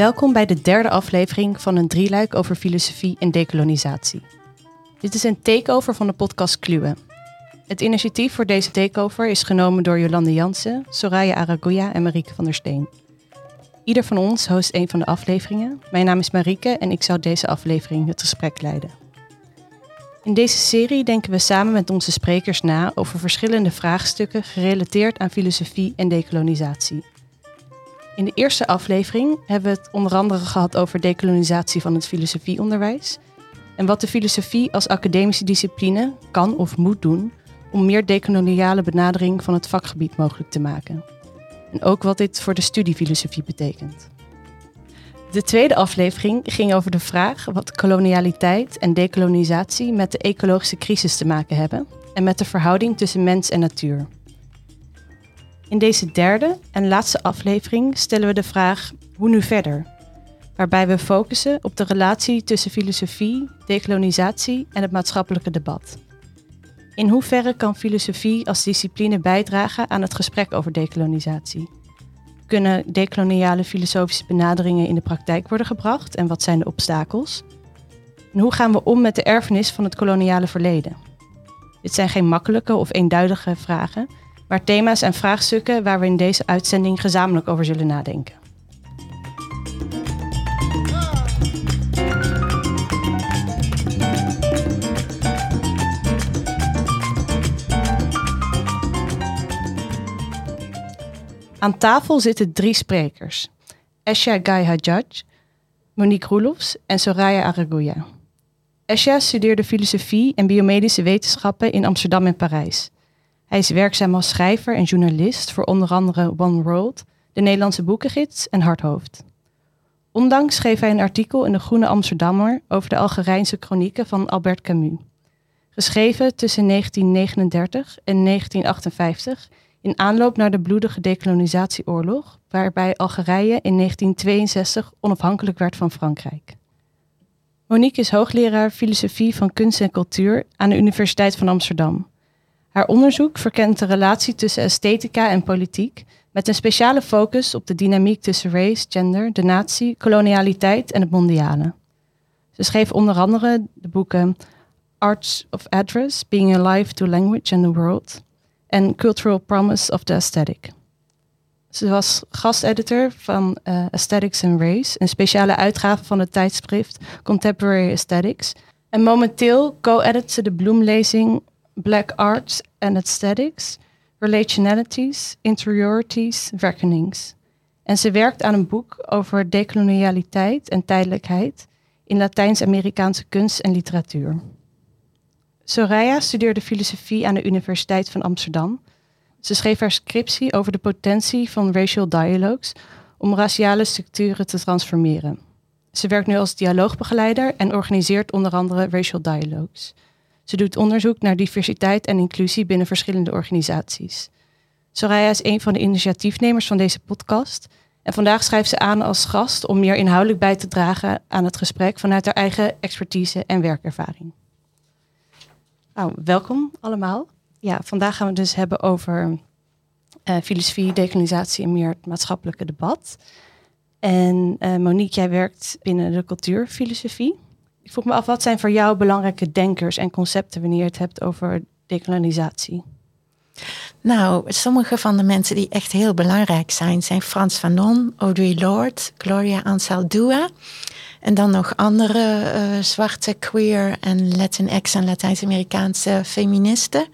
Welkom bij de derde aflevering van een drieluik over filosofie en decolonisatie. Dit is een takeover van de podcast Kluwe. Het initiatief voor deze takeover is genomen door Jolande Jansen, Soraya Araguya en Marieke van der Steen. Ieder van ons host een van de afleveringen. Mijn naam is Marieke en ik zal deze aflevering het gesprek leiden. In deze serie denken we samen met onze sprekers na over verschillende vraagstukken gerelateerd aan filosofie en decolonisatie. In de eerste aflevering hebben we het onder andere gehad over decolonisatie van het filosofieonderwijs en wat de filosofie als academische discipline kan of moet doen om meer decoloniale benadering van het vakgebied mogelijk te maken. En ook wat dit voor de studiefilosofie betekent. De tweede aflevering ging over de vraag wat kolonialiteit en decolonisatie met de ecologische crisis te maken hebben en met de verhouding tussen mens en natuur. In deze derde en laatste aflevering stellen we de vraag hoe nu verder? Waarbij we focussen op de relatie tussen filosofie, decolonisatie en het maatschappelijke debat. In hoeverre kan filosofie als discipline bijdragen aan het gesprek over decolonisatie? Kunnen decoloniale filosofische benaderingen in de praktijk worden gebracht en wat zijn de obstakels? En hoe gaan we om met de erfenis van het koloniale verleden? Dit zijn geen makkelijke of eenduidige vragen, maar thema's en vraagstukken waar we in deze uitzending gezamenlijk over zullen nadenken. Aan tafel zitten drie sprekers. Esha Guy Hajjaj, Monique Roelofs en Soraya Araguya. Esha studeerde filosofie en biomedische wetenschappen in Amsterdam en Parijs. Hij is werkzaam als schrijver en journalist voor onder andere One World, de Nederlandse Boekengids en Harthoofd. Ondanks schreef hij een artikel in de Groene Amsterdammer over de Algerijnse kronieken van Albert Camus. Geschreven tussen 1939 en 1958 in aanloop naar de bloedige decolonisatieoorlog, waarbij Algerije in 1962 onafhankelijk werd van Frankrijk. Monique is hoogleraar filosofie van kunst en cultuur aan de Universiteit van Amsterdam. Haar onderzoek verkent de relatie tussen esthetica en politiek, met een speciale focus op de dynamiek tussen race, gender, de natie, kolonialiteit en het mondiale. Ze schreef onder andere de boeken Arts of Address, Being Alive to Language and the World en Cultural Promise of the Aesthetic. Ze was gasteditor van uh, Aesthetics and Race, een speciale uitgave van het tijdschrift Contemporary Aesthetics. En momenteel co-edit ze de bloemlezing Black Arts and Aesthetics, Relationalities, Interiorities, Reckonings. En ze werkt aan een boek over decolonialiteit en tijdelijkheid in Latijns-Amerikaanse kunst en literatuur. Soraya studeerde filosofie aan de Universiteit van Amsterdam. Ze schreef haar scriptie over de potentie van racial dialogues om raciale structuren te transformeren. Ze werkt nu als dialoogbegeleider en organiseert onder andere racial dialogues. Ze doet onderzoek naar diversiteit en inclusie binnen verschillende organisaties. Soraya is een van de initiatiefnemers van deze podcast. En vandaag schrijft ze aan als gast om meer inhoudelijk bij te dragen aan het gesprek vanuit haar eigen expertise en werkervaring. Nou, welkom allemaal. Ja, vandaag gaan we het dus hebben over uh, filosofie, decolonisatie en meer het maatschappelijke debat. En uh, Monique, jij werkt binnen de cultuurfilosofie. Ik vroeg me af, wat zijn voor jou belangrijke denkers en concepten wanneer je het hebt over decolonisatie? Nou, sommige van de mensen die echt heel belangrijk zijn, zijn Frans Fanon, Audre Lorde, Gloria Anzaldúa. En dan nog andere uh, zwarte, queer en Latinx en Latijns-Amerikaanse feministen.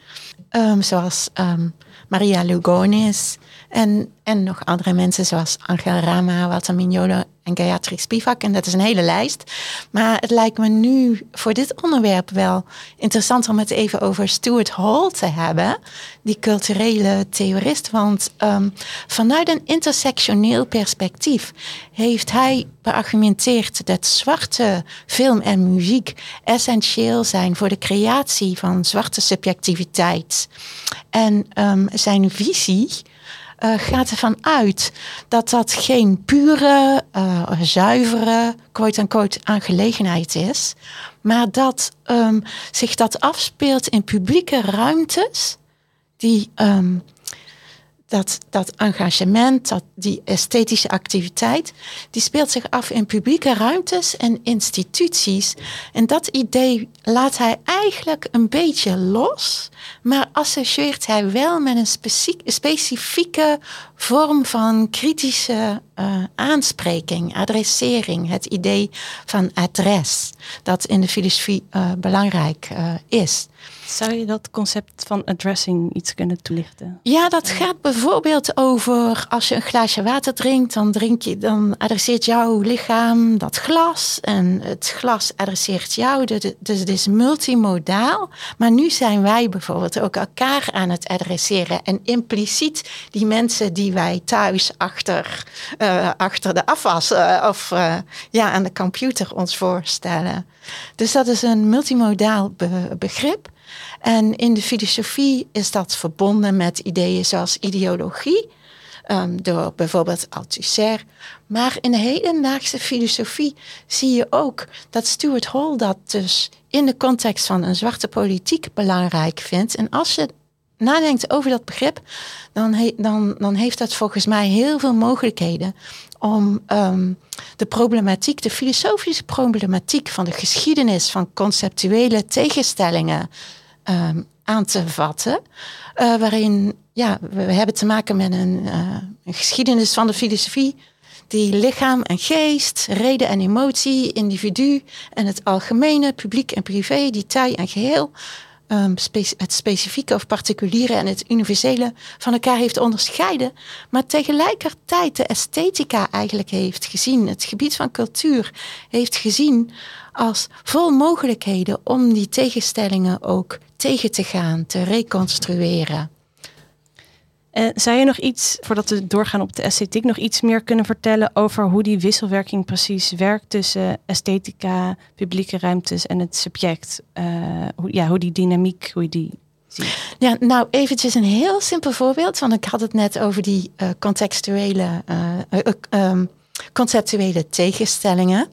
Um, zoals um, Maria Lugonis en, en nog andere mensen zoals Angela Rama, Walter Mignolo en Gayatri Spivak. En dat is een hele lijst. Maar het lijkt me nu voor dit onderwerp wel interessant om het even over Stuart Hall te hebben. Die culturele theorist. Want um, vanuit een intersectioneel perspectief heeft hij beargumenteerd dat zwarte film en muziek essentieel zijn voor de creatie van zwarte subjectiviteit. En um, zijn visie uh, gaat ervan uit dat dat geen pure, uh, zuivere, quote-unquote, aangelegenheid is. Maar dat um, zich dat afspeelt in publieke ruimtes die, um, dat, dat engagement, dat, die esthetische activiteit, die speelt zich af in publieke ruimtes en instituties. En dat idee laat hij eigenlijk een beetje los, maar associeert hij wel met een specifieke vorm van kritische uh, aanspreking, adressering, het idee van adres, dat in de filosofie uh, belangrijk uh, is. Zou je dat concept van addressing iets kunnen toelichten? Ja, dat gaat bijvoorbeeld over als je een glaasje water drinkt, dan, drink je, dan adresseert jouw lichaam dat glas en het glas adresseert jou. Dus het is multimodaal. Maar nu zijn wij bijvoorbeeld ook elkaar aan het adresseren en impliciet die mensen die wij thuis achter, uh, achter de afwas uh, of uh, ja, aan de computer ons voorstellen. Dus dat is een multimodaal be begrip. En in de filosofie is dat verbonden met ideeën zoals ideologie, um, door bijvoorbeeld Althusser. Maar in de hedendaagse filosofie zie je ook dat Stuart Hall dat dus in de context van een zwarte politiek belangrijk vindt. En als je nadenkt over dat begrip, dan, dan, dan heeft dat volgens mij heel veel mogelijkheden om um, de problematiek, de filosofische problematiek van de geschiedenis van conceptuele tegenstellingen um, aan te vatten. Uh, waarin ja, we hebben te maken met een, uh, een, geschiedenis van de filosofie. Die lichaam en geest, reden en emotie, individu en het algemene, publiek en privé, detail en geheel. Um, het specifieke of particuliere en het universele van elkaar heeft onderscheiden, maar tegelijkertijd de esthetica eigenlijk heeft gezien, het gebied van cultuur heeft gezien als vol mogelijkheden om die tegenstellingen ook tegen te gaan, te reconstrueren. Uh, zou je nog iets, voordat we doorgaan op de esthetiek, nog iets meer kunnen vertellen over hoe die wisselwerking precies werkt tussen esthetica, publieke ruimtes en het subject? Uh, hoe, ja, hoe die dynamiek, hoe je die ziet. Ja, nou eventjes een heel simpel voorbeeld, want ik had het net over die uh, contextuele, um, conceptuele tegenstellingen.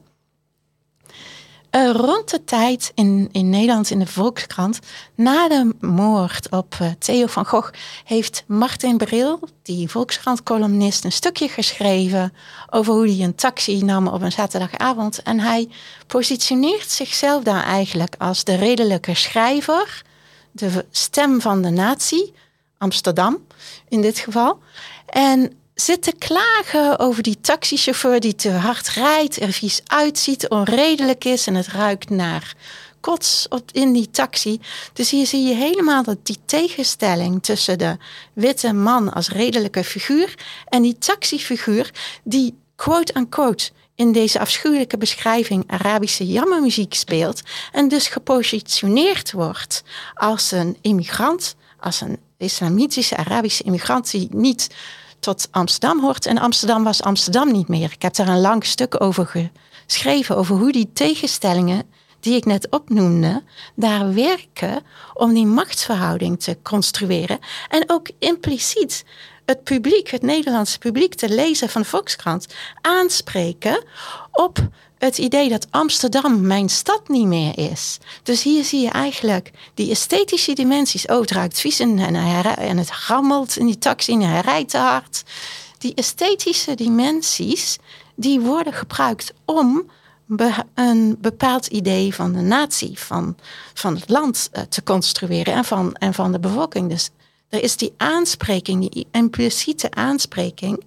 Uh, rond de tijd in, in Nederland in de Volkskrant, na de moord op uh, Theo van Gogh, heeft Martin Bril, die Volkskrant-columnist, een stukje geschreven over hoe hij een taxi nam op een zaterdagavond. En hij positioneert zichzelf daar eigenlijk als de redelijke schrijver, de stem van de natie, Amsterdam in dit geval. En zit te klagen over die taxichauffeur die te hard rijdt, er vies uitziet, onredelijk is en het ruikt naar kots op, in die taxi. Dus hier zie je helemaal dat die tegenstelling tussen de witte man als redelijke figuur en die taxifiguur die quote-unquote in deze afschuwelijke beschrijving Arabische jammermuziek speelt en dus gepositioneerd wordt als een immigrant, als een islamitische Arabische immigrant die niet tot Amsterdam hoort. En Amsterdam was Amsterdam niet meer. Ik heb daar een lang stuk over geschreven, over hoe die tegenstellingen die ik net opnoemde, daar werken om die machtsverhouding te construeren. En ook impliciet het publiek, het Nederlandse publiek, te lezen van Volkskrant, aanspreken op het idee dat Amsterdam mijn stad niet meer is. Dus hier zie je eigenlijk die esthetische dimensies. Oh, het ruikt vies en, en het rammelt in die taxi en hij rijdt te hard. Die esthetische dimensies, die worden gebruikt om een bepaald idee van de natie, van, van het land uh, te construeren en van, en van de bevolking. Dus er is die aanspreking, die impliciete aanspreking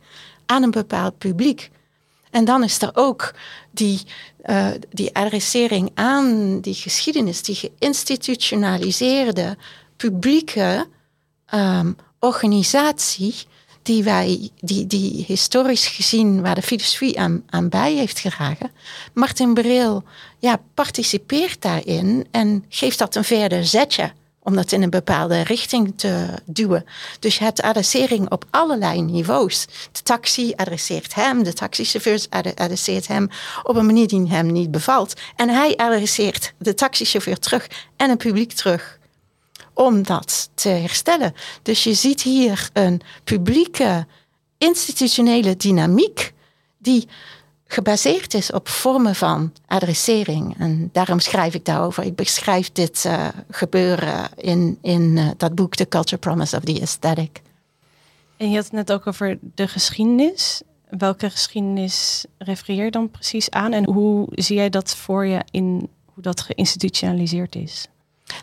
aan een bepaald publiek. En dan is er ook die, uh, die adressering aan die geschiedenis, die geïnstitutionaliseerde publieke um, organisatie, die wij, die, die historisch gezien, waar de filosofie aan, aan bij heeft gedragen. Martin Bril ja, participeert daarin en geeft dat een verder zetje om dat in een bepaalde richting te duwen. Dus je hebt adressering op allerlei niveaus. De taxi adresseert hem, de taxichauffeur adresseert hem op een manier die hem niet bevalt. En hij adresseert de taxichauffeur terug en het publiek terug om dat te herstellen. Dus je ziet hier een publieke institutionele dynamiek die gebaseerd is op vormen van adressering. En daarom schrijf ik daarover. Ik beschrijf dit uh, gebeuren in, in uh, dat boek The Culture Promise of the Aesthetic. En je had het net ook over de geschiedenis. Welke geschiedenis refereer je dan precies aan? En hoe zie jij dat voor je in hoe dat geïnstitutionaliseerd is?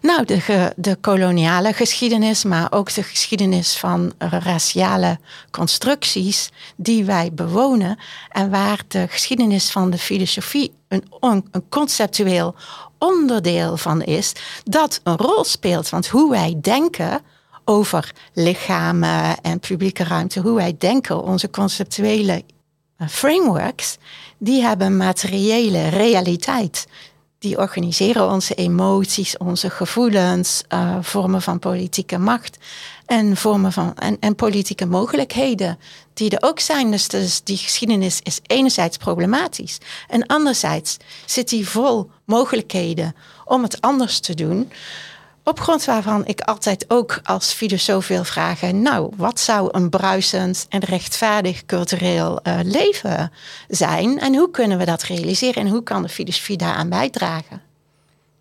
Nou, de, de koloniale geschiedenis, maar ook de geschiedenis van raciale constructies die wij bewonen. En waar de geschiedenis van de filosofie een, een conceptueel onderdeel van is, dat een rol speelt. Want hoe wij denken over lichamen en publieke ruimte, hoe wij denken, onze conceptuele eh, frameworks, die hebben materiële realiteit die organiseren onze emoties, onze gevoelens, uh, vormen van politieke macht en vormen van en, en, politieke mogelijkheden die er ook zijn. Dus, dus die geschiedenis is enerzijds problematisch en anderzijds zit die vol mogelijkheden om het anders te doen. Op grond waarvan ik altijd ook als filosoof wil vragen: Nou, wat zou een bruisend en rechtvaardig cultureel uh, leven zijn? En hoe kunnen we dat realiseren? En hoe kan de filosofie daaraan bijdragen?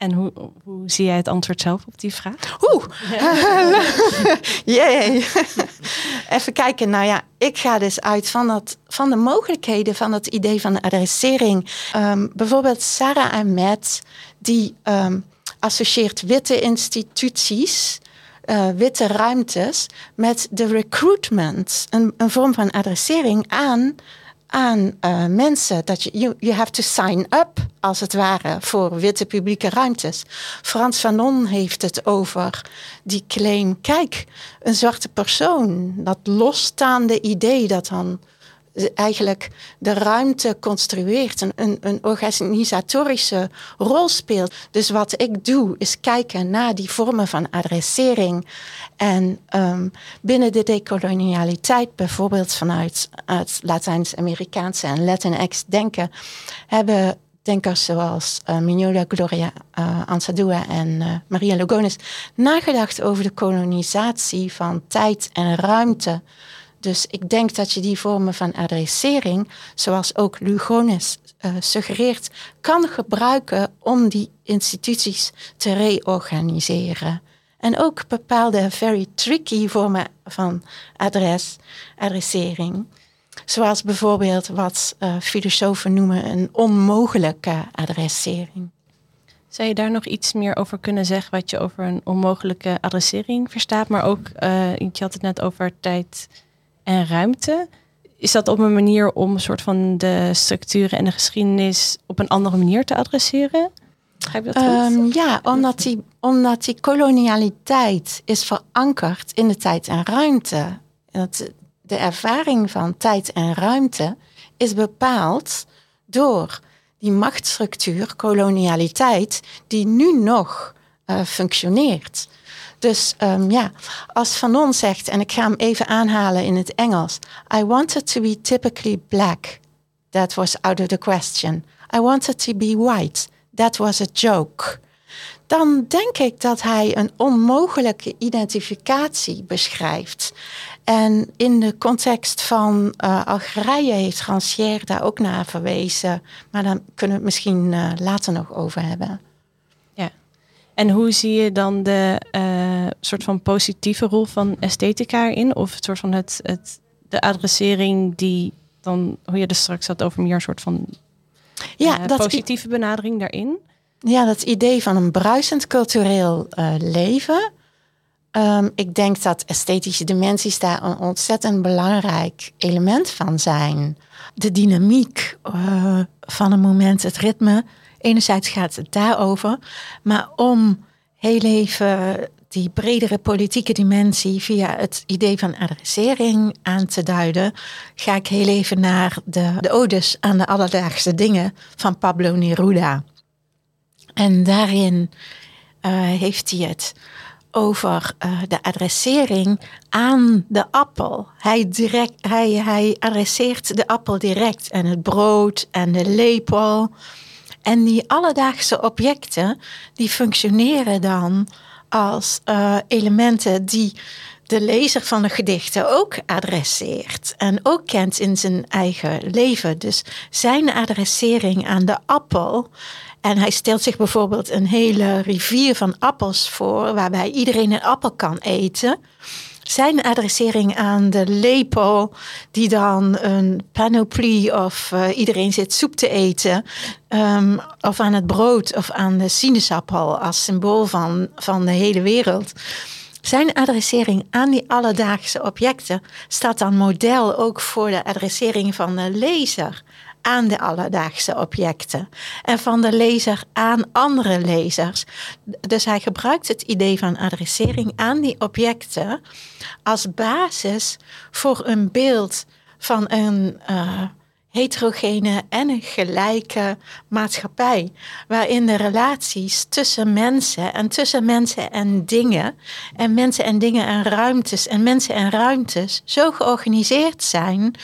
En hoe, hoe zie jij het antwoord zelf op die vraag? Oeh, jee. Even kijken. Nou ja, ik ga dus uit van, dat, van de mogelijkheden van het idee van adressering. Um, bijvoorbeeld Sarah Ahmed, die um, associeert witte instituties, uh, witte ruimtes, met de recruitment, een, een vorm van adressering aan, aan uh, mensen. Dat je, you, you have to sign up, als het ware, voor witte publieke ruimtes. Frans Fanon heeft het over die claim, kijk, een zwarte persoon, dat losstaande idee dat dan eigenlijk de ruimte construeert, een, een, een, organisatorische rol speelt. Dus wat ik doe, is kijken naar die vormen van adressering. En um, binnen de decolonialiteit, bijvoorbeeld vanuit het Latijns-Amerikaanse en Latinx denken, hebben denkers zoals uh, Mignola Gloria uh, en uh, Maria Lugones nagedacht over de kolonisatie van tijd en ruimte dus ik denk dat je die vormen van adressering, zoals ook Lugones uh, suggereert, kan gebruiken om die instituties te reorganiseren. En ook bepaalde very tricky vormen van adres, adressering. Zoals bijvoorbeeld wat uh, filosofen noemen een onmogelijke adressering. Zou je daar nog iets meer over kunnen zeggen wat je over een onmogelijke adressering verstaat? Maar ook, uh, je had het net over tijd en ruimte. Is dat op een manier om een soort van de structuren en de geschiedenis op een andere manier te adresseren? Dat um, ja, omdat die, omdat die kolonialiteit is verankerd in de tijd en ruimte. Dat de ervaring van tijd en ruimte is bepaald door die machtsstructuur, kolonialiteit, die nu nog uh, functioneert. Dus um, ja, als Fanon zegt, en ik ga hem even aanhalen in het Engels. I wanted to be typically black. That was out of the question. I wanted to be white. That was a joke. Dan denk ik dat hij een onmogelijke identificatie beschrijft. En in de context van uh, Algerije heeft Rancière daar ook naar verwezen. Maar daar kunnen we het misschien uh, later nog over hebben. En hoe zie je dan de uh, soort van positieve rol van esthetica erin? Of het soort van het, het, de adressering die dan, hoe je er straks had over meer een soort van ja, uh, dat positieve benadering daarin? Ja, dat idee van een bruisend cultureel uh, leven. Um, ik denk dat esthetische dimensies daar een ontzettend belangrijk element van zijn. De dynamiek van een moment, het ritme, enerzijds gaat het daarover, maar om heel even die bredere politieke dimensie via het idee van adressering aan te duiden, ga ik heel even naar de, de odes aan de alledaagse dingen van Pablo Neruda. En daarin uh, heeft hij het over uh, de adressering aan de appel. Hij, direct, hij, hij adresseert de appel direct en het brood en de lepel. En die alledaagse objecten, die functioneren dan als uh, elementen die de lezer van de gedichten ook adresseert en ook kent in zijn eigen leven. Dus zijn adressering aan de appel. En hij stelt zich bijvoorbeeld een hele rivier van appels voor, waarbij iedereen een appel kan eten. Zijn adressering aan de lepel, die dan een panoplie of eh, iedereen zit soep te eten, ehm, of aan het brood of aan de sinaasappel als symbool van, van de hele wereld. Zijn adressering aan die alledaagse objecten staat dan model ook voor de adressering van de lezer aan de alledaagse objecten en van de lezer aan andere lezers. Dus hij gebruikt het idee van adressering aan die objecten als basis voor een beeld van een uh, heterogene en een gelijke maatschappij, waarin de relaties tussen mensen en tussen mensen en dingen en mensen en dingen en ruimtes en mensen en ruimtes zo georganiseerd zijn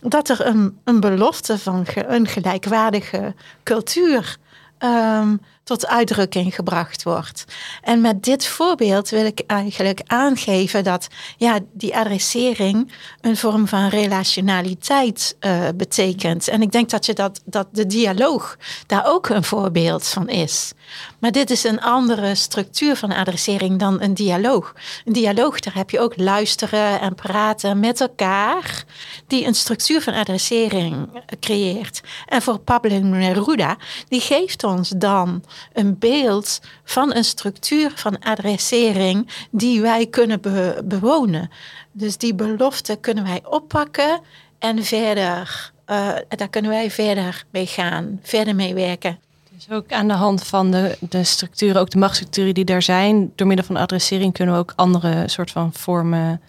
dat er een, een belofte van een gelijkwaardige cultuur um, tot uitdrukking gebracht wordt. En met dit voorbeeld wil ik eigenlijk aangeven dat ja, die adressering een vorm van relationaliteit uh, betekent. En ik denk dat, je dat, dat de dialoog daar ook een voorbeeld van is. Maar dit is een andere structuur van adressering dan een dialoog. Een dialoog, daar heb je ook luisteren en praten met elkaar, die een structuur van adressering creëert. En voor Pablo Neruda, die geeft ons dan een beeld van een structuur van adressering die wij kunnen bewonen. Dus die belofte kunnen wij oppakken en verder, uh, daar kunnen wij verder mee gaan, verder mee werken. Dus ook aan de hand van de, de structuren, ook de machtsstructuren die daar zijn, door middel van adressering kunnen we ook andere soort van vormen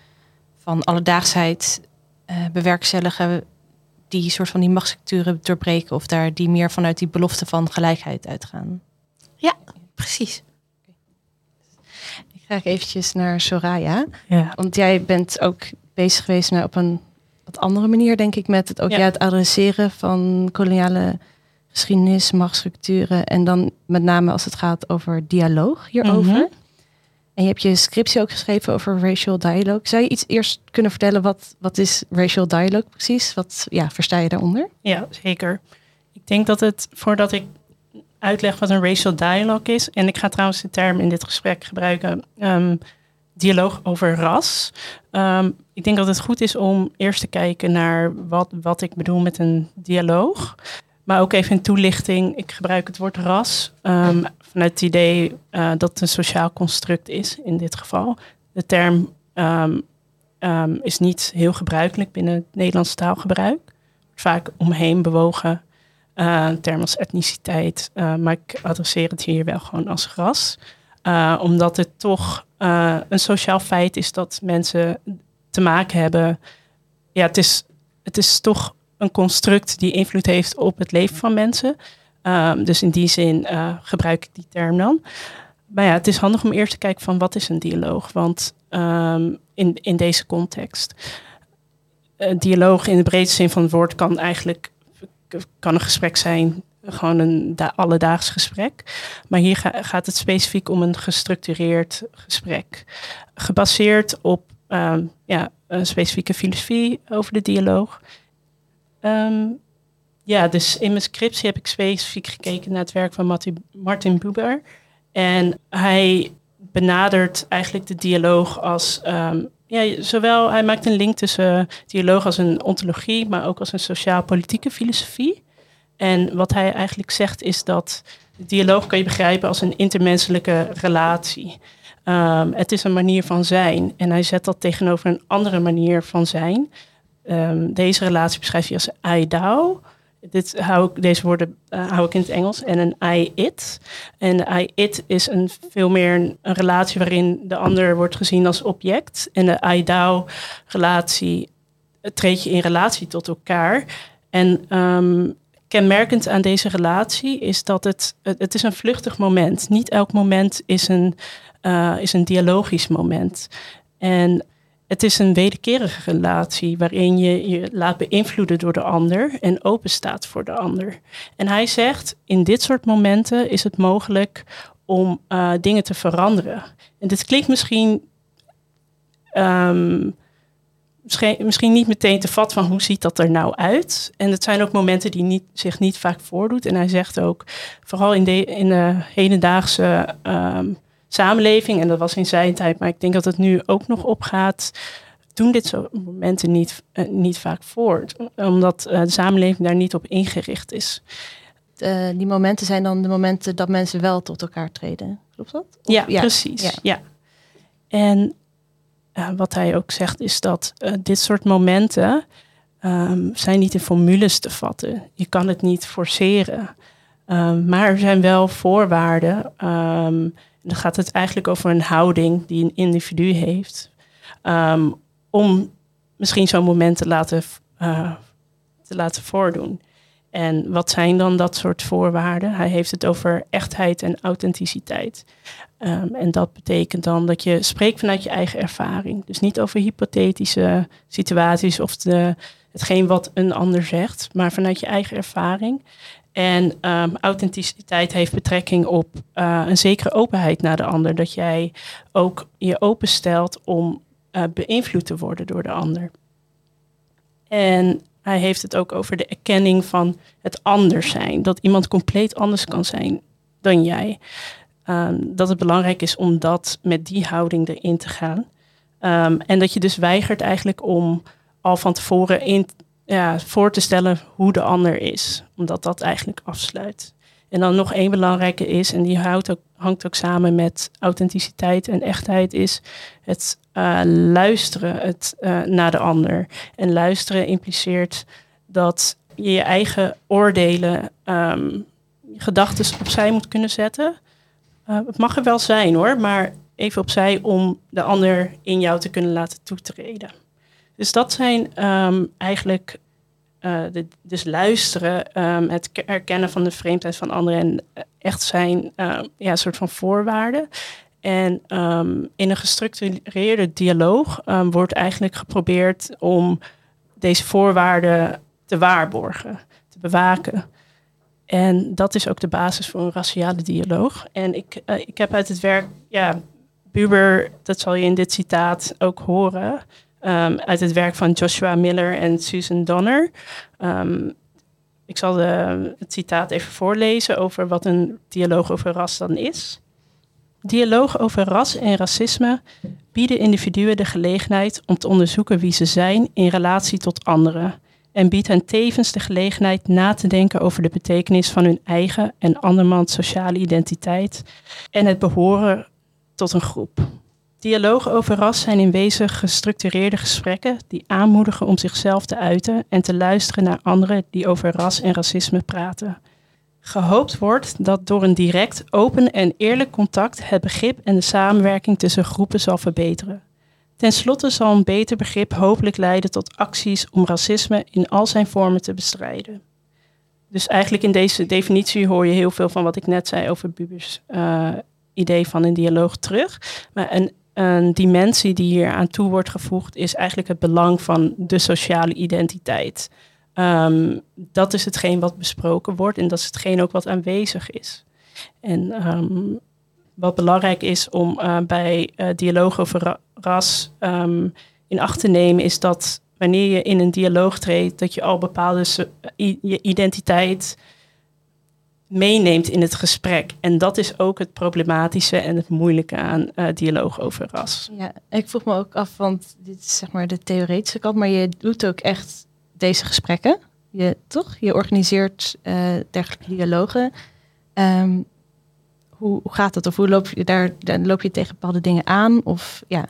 van alledaagsheid uh, bewerkstelligen die soort van die machtsstructuren doorbreken of daar die meer vanuit die belofte van gelijkheid uitgaan. Ja, precies. Ik ga eventjes naar Soraya. Ja. Want jij bent ook bezig geweest nou, op een wat andere manier, denk ik, met het, ook ja. het adresseren van koloniale geschiedenis, machtsstructuren. En dan met name als het gaat over dialoog hierover. Mhm. En je hebt je scriptie ook geschreven over racial dialogue. Zou je iets eerst kunnen vertellen? Wat, wat is racial dialogue precies? Wat ja, versta je daaronder? Ja, zeker. Ik denk dat het, voordat ik uitleg wat een racial dialogue is, en ik ga trouwens de term in dit gesprek gebruiken, um, dialoog over ras. Um, ik denk dat het goed is om eerst te kijken naar wat, wat ik bedoel met een dialoog. Maar ook even een toelichting. Ik gebruik het woord ras um, vanuit het idee uh, dat het een sociaal construct is in dit geval. De term is niet heel gebruikelijk binnen het Nederlands taalgebruik. Vaak omheen bewogen. Uh, een term als etniciteit. Uh, maar ik adresseer het hier wel gewoon als ras. omdat het toch een sociaal feit is dat mensen te maken hebben. Ja, het is, het is toch een construct die invloed heeft op het leven van mensen. Um, dus in die zin gebruik ik die term dan. Maar ja, het is handig om eerst te kijken van wat is een dialoog? Want um, in, in deze context. Een dialoog in de breedste zin van het woord kan eigenlijk kan een gesprek zijn, gewoon een alledaags gesprek. Maar hier ga, gaat het specifiek om een gestructureerd gesprek. Gebaseerd op um, ja, een specifieke filosofie over de dialoog. Um, ja, dus in mijn scriptie heb ik specifiek gekeken naar het werk van Martin Buber. En hij benadert eigenlijk de dialoog als. Um, ja, zowel hij maakt een link tussen dialoog als een ontologie, maar ook als een sociaal-politieke filosofie. En wat hij eigenlijk zegt is dat dialoog kan je begrijpen als een intermenselijke relatie. Um, het is een manier van zijn. En hij zet dat tegenover een andere manier van zijn. Um, deze relatie beschrijft hij als I-DAO. Dit deze woorden uh, hou ik in het Engels. En een I-it. En de I-it is een, veel meer een, relatie waarin de ander wordt gezien als object. En de I-DAO-relatie treed je in relatie tot elkaar. En um, kenmerkend aan deze relatie is dat het, het, het, is een vluchtig moment. Niet elk moment is een, uh, is een dialogisch moment. En het is een wederkerige relatie waarin je je laat beïnvloeden door de ander en open staat voor de ander. En hij zegt, in dit soort momenten is het mogelijk om uh, dingen te veranderen. En dit klinkt misschien, um, misschien, misschien, niet meteen te vat van hoe ziet dat er nou uit. En het zijn ook momenten die niet, zich niet vaak voordoet. En hij zegt ook, vooral in de, in de hedendaagse um, samenleving, en dat was in zijn tijd, maar ik denk dat het nu ook nog opgaat, doen dit soort momenten niet, eh, niet vaak voort, omdat eh, de samenleving daar niet op ingericht is. Uh, die momenten zijn dan de momenten dat mensen wel tot elkaar treden. Klopt dat? Of, ja, precies. Ja. ja. En wat hij ook zegt is dat dit soort momenten um, zijn niet in formules te vatten. Je kan het niet forceren. Um, maar er zijn wel voorwaarden. Um, dan gaat het eigenlijk over een houding die een individu heeft. om misschien zo'n moment te laten, uh, te laten voordoen. En wat zijn dan dat soort voorwaarden? Hij heeft het over echtheid en authenticiteit. Um, en dat betekent dan dat je spreekt vanuit je eigen ervaring. Dus niet over hypothetische situaties of de, hetgeen wat een ander zegt, maar vanuit je eigen ervaring. En um, authenticiteit heeft betrekking op uh, een zekere openheid naar de ander. Dat jij ook je openstelt om uh, beïnvloed te worden door de ander. En hij heeft het ook over de erkenning van het anders zijn. Dat iemand compleet anders kan zijn dan jij. Um, dat het belangrijk is om dat met die houding erin te gaan. Um, en dat je dus weigert eigenlijk om al van tevoren in, ja, voor te stellen hoe de ander is. Omdat dat eigenlijk afsluit. En dan nog één belangrijke is, en die houdt ook, hangt ook samen met authenticiteit en echtheid, is het uh, luisteren het, uh, naar de ander. En luisteren impliceert dat je je eigen oordelen, um, gedachten opzij moet kunnen zetten. Uh, het mag er wel zijn hoor, maar even opzij om de ander in jou te kunnen laten toetreden. Dus dat zijn um, eigenlijk de, dus luisteren, um, het erkennen van de vreemdheid van anderen en eh, echt zijn uh, ja, een soort van voorwaarden. En in een gestructureerde dialoog wordt eigenlijk geprobeerd om deze voorwaarden te waarborgen, te bewaken. En dat is ook de basis voor een raciale dialoog. En ik, uh, ik heb uit het werk, ja, Buber, dat zal je in dit citaat ook horen, um, uit het werk van Joshua Miller en Susan Donner. Um, ik zal de, het citaat even voorlezen over wat een dialoog over ras dan is. Dialoog over ras en racisme bieden individuen de gelegenheid om te onderzoeken wie ze zijn in relatie tot anderen en biedt hen tevens de gelegenheid na te denken over de betekenis van hun eigen en andermans sociale identiteit en het behoren tot een groep. Dialogen over ras zijn in wezen gestructureerde gesprekken die aanmoedigen om zichzelf te uiten en te luisteren naar anderen die over ras en racisme praten. Gehoopt wordt dat door een direct, open en eerlijk contact het begrip en de samenwerking tussen groepen zal verbeteren. Ten slotte zal een beter begrip hopelijk leiden tot acties om racisme in al zijn vormen te bestrijden. Dus eigenlijk in deze definitie hoor je heel veel van wat ik net zei over Bubers uh, idee van een dialoog terug. Maar een een dimensie die hier aan toe wordt gevoegd, is eigenlijk het belang van de sociale identiteit. Um, dat is hetgeen wat besproken wordt en dat is hetgeen ook wat aanwezig is. En um, wat belangrijk is om uh, bij uh, dialoog over ras um, in acht te nemen, is dat wanneer je in een dialoog treedt, dat je al bepaalde je identiteit meeneemt in het gesprek. En dat is ook het problematische en het moeilijke aan uh, dialoog over ras. Ja, ik vroeg me ook af, want dit is zeg maar de theoretische kant, maar je doet ook echt deze gesprekken. Je, toch? Je organiseert uh, dergelijke dialogen. Um, hoe, hoe, gaat dat? Of hoe loop je daar, dan loop je tegen bepaalde dingen aan? Of ja.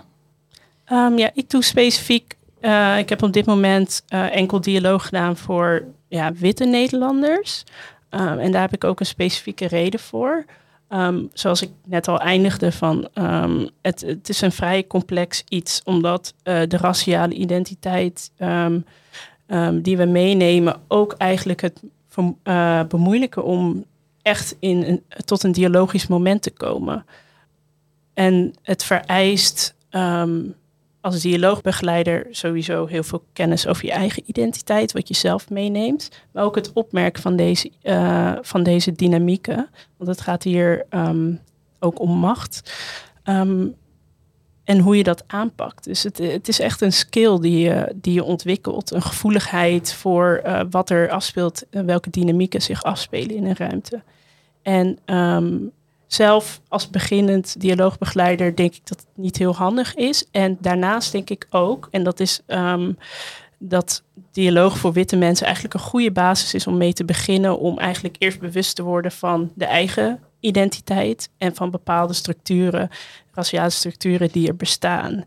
Um, ja, ik doe specifiek. Uh, ik heb op dit moment enkel dialoog gedaan voor ja, witte Nederlanders. Um, en daar heb ik ook een specifieke reden voor. Um, zoals ik net al eindigde van, um, het, het, is een vrij complex iets, omdat uh, de raciale identiteit die we meenemen ook eigenlijk het uh, bemoeilijken om echt in tot een dialogisch moment te komen. En het vereist als dialoogbegeleider sowieso heel veel kennis over je eigen identiteit, wat je zelf meeneemt. Maar ook het opmerken van deze, uh, van deze dynamieken. Want het gaat hier um, ook om macht. Um, en hoe je dat aanpakt. Dus het, het, is echt een skill die je, die je ontwikkelt. Een gevoeligheid voor uh, wat er afspeelt en welke dynamieken zich afspelen in een ruimte. En um, zelf als beginnend dialoogbegeleider denk ik dat het niet heel handig is. En daarnaast denk ik ook, en dat is ehm, dat dialoog voor witte mensen eigenlijk een goede basis is om mee te beginnen. Om eigenlijk eerst bewust te worden van de eigen identiteit en van bepaalde structuren, raciale structuren die er bestaan.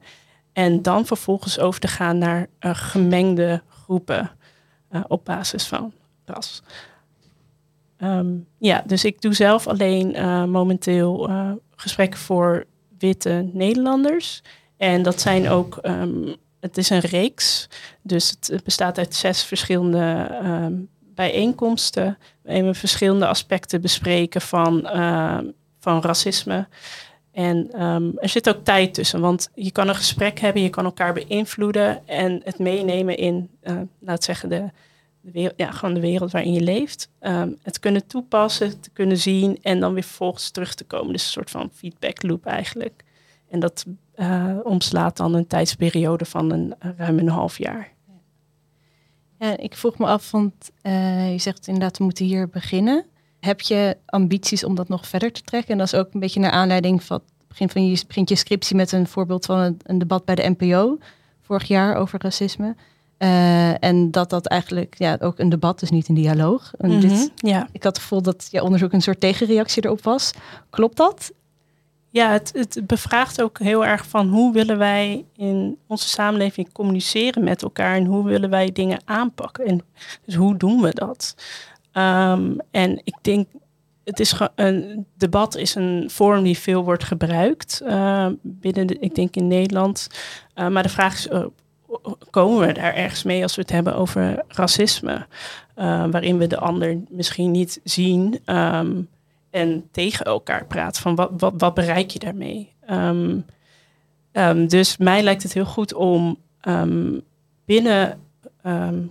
En dan vervolgens over te gaan naar gemengde groepen uh, op basis van ras. Um, ja, dus ik doe zelf alleen uh, momenteel gesprekken voor witte Nederlanders. En dat zijn ook, um, het is een reeks. Dus het bestaat uit zes verschillende um, bijeenkomsten. Waarin we verschillende aspecten bespreken van, van racisme. En er zit ook tijd tussen, want je kan een gesprek hebben, je kan elkaar beïnvloeden en het meenemen in, uh, laat zeggen, de, ja, gewoon de wereld waarin je leeft. Um, het kunnen toepassen, te kunnen zien en dan weer vervolgens terug te komen. Dus een soort van feedback loop eigenlijk. En dat uh, omslaat dan een tijdsperiode van een, ruim een half jaar. Ja, ik vroeg me af, want uh, je zegt inderdaad, we moeten hier beginnen. Heb je ambities om dat nog verder te trekken? En dat is ook een beetje naar aanleiding van het begin van je, begint je scriptie met een voorbeeld van een debat bij de NPO vorig jaar over racisme. Uh, en dat dat eigenlijk ja, ook een debat is, niet een dialoog. En Mhm, dit, ja. ik had het gevoel dat je onderzoek een soort tegenreactie erop was. Klopt dat? Ja, het, het bevraagt ook heel erg van hoe willen wij in onze samenleving communiceren met elkaar en hoe willen wij dingen aanpakken. En dus hoe doen we dat? Um, en ik denk, het is een debat is een vorm die veel wordt gebruikt uh, binnen, de, ik denk in Nederland. Uh, maar de vraag is, komen we daar ergens mee als we het hebben over racisme? waarin we de ander misschien niet zien um, en tegen elkaar praten. Van wat, wat, wat bereik je daarmee? Um, dus mij lijkt het heel goed om binnen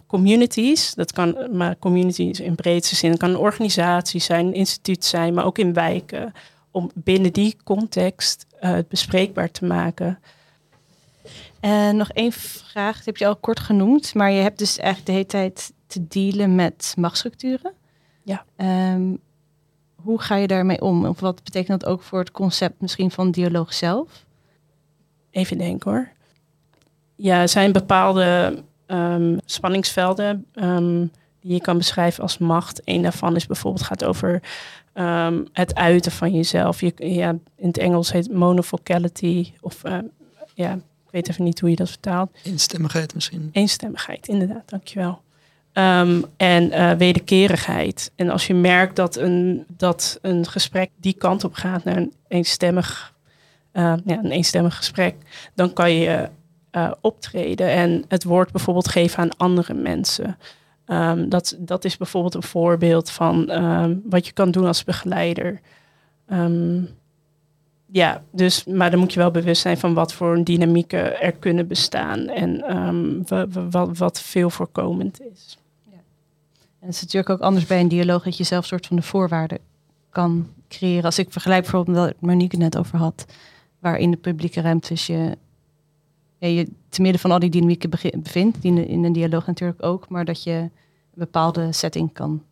communities. Dat kan maar communities in breedste zin. Kan een organisatie zijn, een instituut zijn, maar ook in wijken. Om binnen die context uh, het bespreekbaar te maken. En nog één vraag, dat heb je al kort genoemd. Maar je hebt dus eigenlijk de hele tijd te dealen met machtsstructuren. Ja. Um, hoe ga je daarmee om? Of wat betekent dat ook voor het concept misschien van dialoog zelf? Even denken hoor. Ja, er zijn bepaalde um, spanningsvelden um, die je kan beschrijven als macht. Een daarvan is bijvoorbeeld gaat over um, het uiten van jezelf. Je, ja, in het Engels heet monofocality of ja, weet even niet hoe je dat vertaalt. Eenstemmigheid misschien. Eenstemmigheid, inderdaad, dankjewel. Um, en uh, wederkerigheid. En als je merkt dat een, dat een gesprek die kant op gaat naar een eenstemmig, uh, ja, een eenstemmig gesprek, dan kan je uh, optreden en het woord bijvoorbeeld geven aan andere mensen. Um, dat, dat is bijvoorbeeld een voorbeeld van um, wat je kan doen als begeleider. Um, ja, dus, maar dan moet je wel bewust zijn van wat voor dynamieken er kunnen bestaan en wat, wat veel voorkomend is. Ja. En het is natuurlijk ook anders bij een dialoog dat je zelf soort van de voorwaarden kan creëren. Als ik vergelijk bijvoorbeeld wat Monique net over had, waar in de publieke ruimtes je je te midden van al die dynamieken bevindt, die in een dialoog natuurlijk ook, maar dat je een bepaalde setting kan.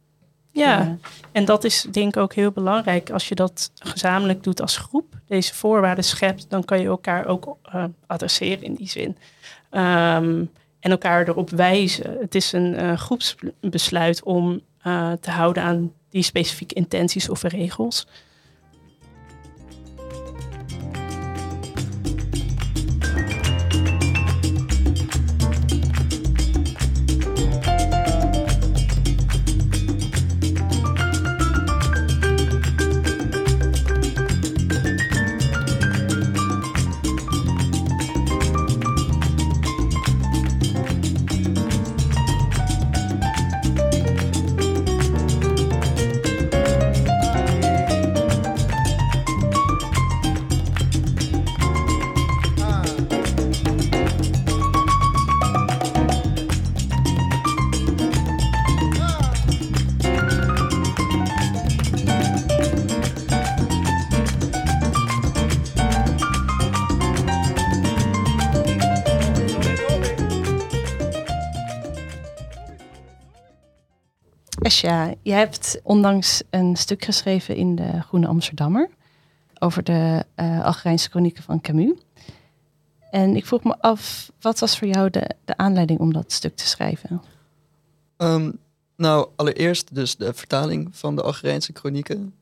Ja, en dat is denk ik ook heel belangrijk. Als je dat gezamenlijk doet als groep, deze voorwaarden schept, dan kan je elkaar ook uh, adresseren in die zin. Um, en elkaar erop wijzen. Het is een uh, groepsbesluit om te houden aan die specifieke intenties of regels. Esja, je hebt onlangs een stuk geschreven in de Groene Amsterdammer. over de uh, Algerijnse chronieken van Camus. En ik vroeg me af, wat was voor jou de, de aanleiding om dat stuk te schrijven? Um, nou, allereerst dus de vertaling van de Algerijnse chronieken.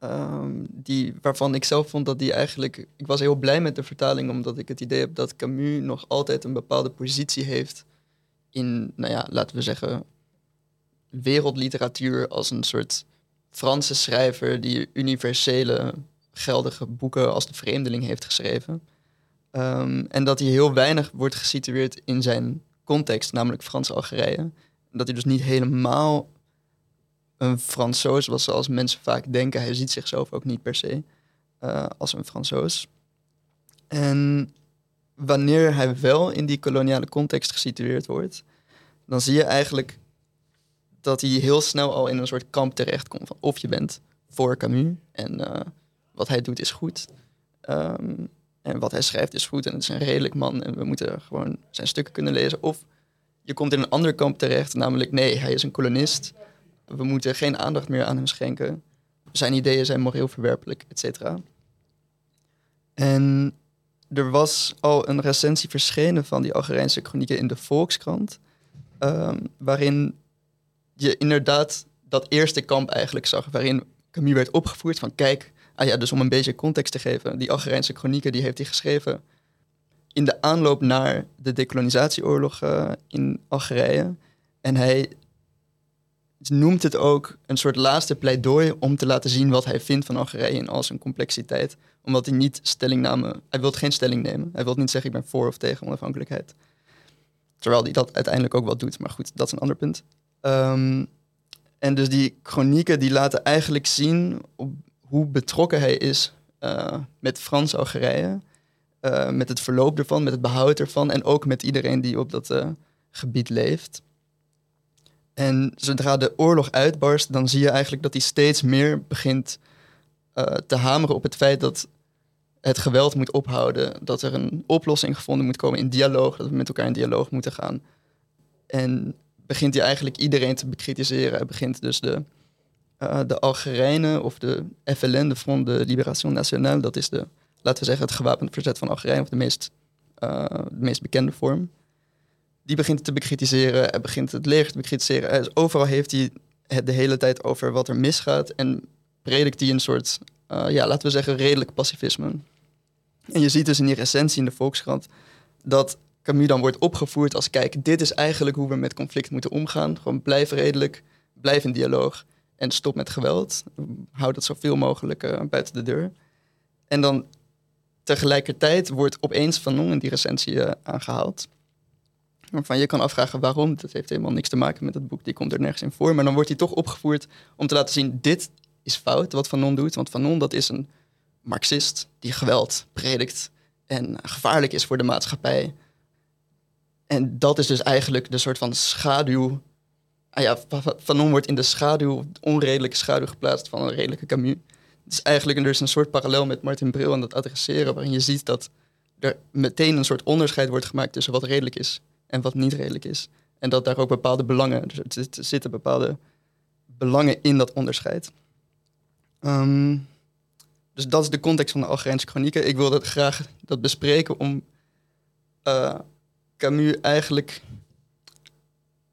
Um, die, waarvan ik zelf vond dat die eigenlijk... Ik was heel blij met de vertaling, omdat ik het idee heb dat Camus nog altijd een bepaalde positie heeft in, nou ja, laten we zeggen, wereldliteratuur als een soort Franse schrijver die universele geldige boeken als de vreemdeling heeft geschreven. Um, en dat hij heel weinig wordt gesitueerd in zijn context, namelijk Frans-Algerije. Dat hij dus niet helemaal een Fransoos was zoals mensen vaak denken. Hij ziet zichzelf ook niet per se uh, als een Fransoos. En wanneer hij wel in die koloniale context gesitueerd wordt, dan zie je eigenlijk dat hij heel snel al in een soort kamp terechtkomt. Van of je bent voor Camus en uh, wat hij doet is goed. Um, en wat hij schrijft is goed en het is een redelijk man en we moeten gewoon zijn stukken kunnen lezen. Of je komt in een ander kamp terecht, namelijk nee, hij is een kolonist. We moeten geen aandacht meer aan hem schenken. Zijn ideeën zijn moreel verwerpelijk, et cetera. En er was al een recensie verschenen van die Algerijnse chronieken in de Volkskrant. Um, waarin je inderdaad dat eerste kamp eigenlijk zag. Waarin Camus werd opgevoerd van kijk, ah ja, dus om een beetje context te geven. Die Algerijnse chronieken die heeft hij geschreven in de aanloop naar de decolonisatieoorlog uh, in Algerije. En hij noemt het ook een soort laatste pleidooi om te laten zien wat hij vindt van Algerije in al zijn complexiteit. Omdat hij niet stellingname, hij wil geen stelling nemen. Hij wil niet zeggen ik ben voor of tegen onafhankelijkheid. Terwijl hij dat uiteindelijk ook wel doet, maar goed, dat is een ander punt. Um, en dus die chronieken die laten eigenlijk zien hoe betrokken hij is uh, met Frans-Algerije. Uh, met het verloop ervan, met het behoud ervan en ook met iedereen die op dat uh, gebied leeft. En zodra de oorlog uitbarst, dan zie je eigenlijk dat hij steeds meer begint te hameren op het feit dat het geweld moet ophouden, dat er een oplossing gevonden moet komen in dialoog, dat we met elkaar in dialoog moeten gaan. En begint hij eigenlijk iedereen te bekritiseren. Hij begint dus de, uh, de Algerijnen of de FLN, de Front de Libération Nationale, dat is de, laten we zeggen, het gewapend verzet van Algerije, of de meest, uh, de meest bekende vorm. Die begint te bekritiseren, hij begint het leger te bekritiseren. Overal heeft hij het de hele tijd over wat er misgaat en predikt hij een soort, uh, ja, laten we zeggen, redelijk pacifisme. En je ziet dus in die recensie in de Volkskrant dat Camus dan wordt opgevoerd als kijk, dit is eigenlijk hoe we met conflict moeten omgaan. Gewoon blijf redelijk, blijf in dialoog en stop met geweld. Houd het zoveel mogelijk uh, buiten de deur. En dan tegelijkertijd wordt opeens Fanon in die recensie uh, aangehaald. Waarvan je kan afvragen waarom. Dat heeft helemaal niks te maken met het boek, die komt er nergens in voor. Maar dan wordt hij toch opgevoerd om te laten zien, dit is fout wat Fanon doet. Want Fanon dat is een marxist die geweld predikt en gevaarlijk is voor de maatschappij. En dat is dus eigenlijk de soort van schaduw. Ah ja, Fanon wordt in de schaduw, de onredelijke schaduw geplaatst van een redelijke Camus. Het is eigenlijk dus een soort parallel met Martin Bril aan het adresseren, waarin je ziet dat er meteen een soort onderscheid wordt gemaakt tussen wat redelijk is en wat niet redelijk is. En dat daar ook bepaalde belangen, dus er zitten bepaalde belangen in dat onderscheid. Um, dus dat is de context van de Algerijnse chronieken. Ik wilde graag dat bespreken om uh, Camus eigenlijk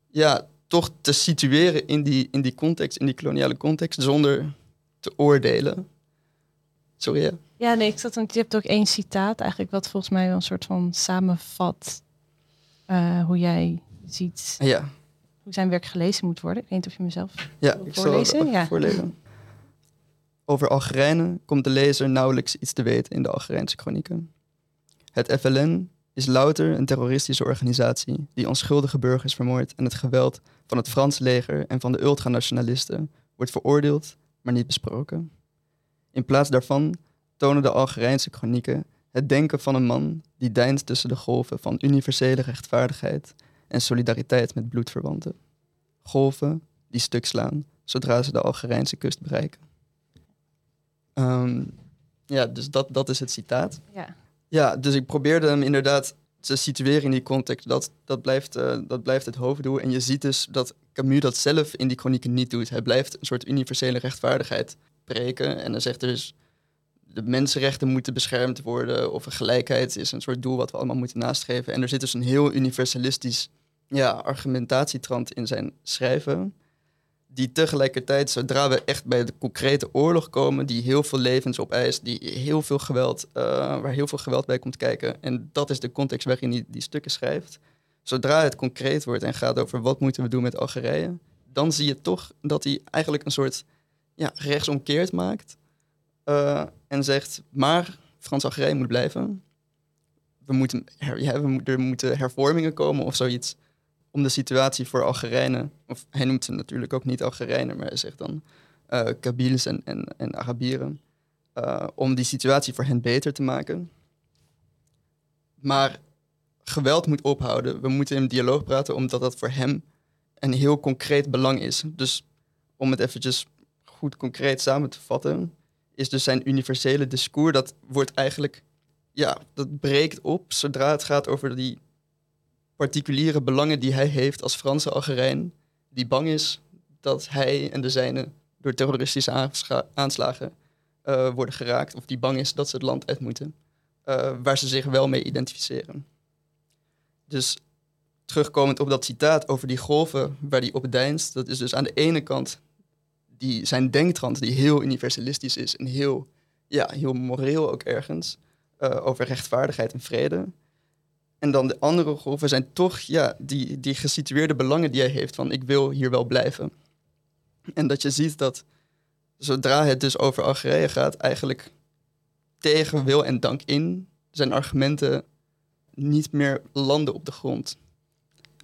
ja, toch te situeren in die, in die context, in die koloniale context, zonder te oordelen. Sorry, ja? Ja, nee, ik zat, want je hebt ook één citaat eigenlijk, wat volgens mij wel een soort van samenvat uh, hoe jij ziet ja. hoe zijn werk gelezen moet worden. Ik weet niet of je mezelf ja, ik voorlezen. Zal ja. voorlezen. Over Algerijnen komt de lezer nauwelijks iets te weten in de Algerijnse chronieken. Het FLN is louter een terroristische organisatie die onschuldige burgers vermoordt en het geweld van het Franse leger en van de ultranationalisten wordt veroordeeld, maar niet besproken. In plaats daarvan tonen de Algerijnse chronieken het denken van een man die deint tussen de golven van universele rechtvaardigheid en solidariteit met bloedverwanten. Golven die stuk slaan zodra ze de Algerijnse kust bereiken. Um, ja, dus dat, dat is het citaat. Ja. Ja, dus ik probeerde hem inderdaad te situeren in die context. Dat, dat, blijft, uh, dat blijft het hoofddoel. En je ziet dus dat Camus dat zelf in die chronieken niet doet. Hij blijft een soort universele rechtvaardigheid preken. En dan zegt er dus, de mensenrechten moeten beschermd worden of gelijkheid is een soort doel wat we allemaal moeten nastreven. En er zit dus een heel universalistisch ja, argumentatietrand in zijn schrijven, die tegelijkertijd, zodra we echt bij de concrete oorlog komen, die heel veel levens opeist, die heel veel geweld, uh, waar heel veel geweld bij komt kijken, en dat is de context waarin hij die stukken schrijft, zodra het concreet wordt en gaat over wat moeten we doen met Algerije, dan zie je toch dat hij eigenlijk een soort ja, rechtsomkeerd maakt. Uh, en zegt, maar Frans-Algerije moet blijven. We moeten, we, er moeten hervormingen komen of zoiets om de situatie voor Algerijnen, of hij noemt ze natuurlijk ook niet Algerijnen, maar hij zegt dan uh, Kabyles en, en, en Arabieren, uh, om die situatie voor hen beter te maken. Maar geweld moet ophouden. We moeten in dialoog praten, omdat dat voor hem een heel concreet belang is. Dus om het eventjes goed concreet samen te vatten, is dus zijn universele discours, dat wordt eigenlijk, ja, dat breekt op zodra het gaat over die particuliere belangen die hij heeft als Franse Algerijn, die bang is dat hij en de zijnen door terroristische aanslagen uh, worden geraakt, of die bang is dat ze het land uit moeten, uh, waar ze zich wel mee identificeren. Dus terugkomend op dat citaat over die golven waar die op deinst, dat is dus aan de ene kant die, zijn denktrand die heel universalistisch is en heel, ja, heel moreel ook ergens, uh, over rechtvaardigheid en vrede. En dan de andere golven zijn toch ja, die, die gesitueerde belangen die hij heeft van ik wil hier wel blijven. En dat je ziet dat zodra het dus over Algerije gaat, eigenlijk tegen wil en dank in zijn argumenten niet meer landen op de grond.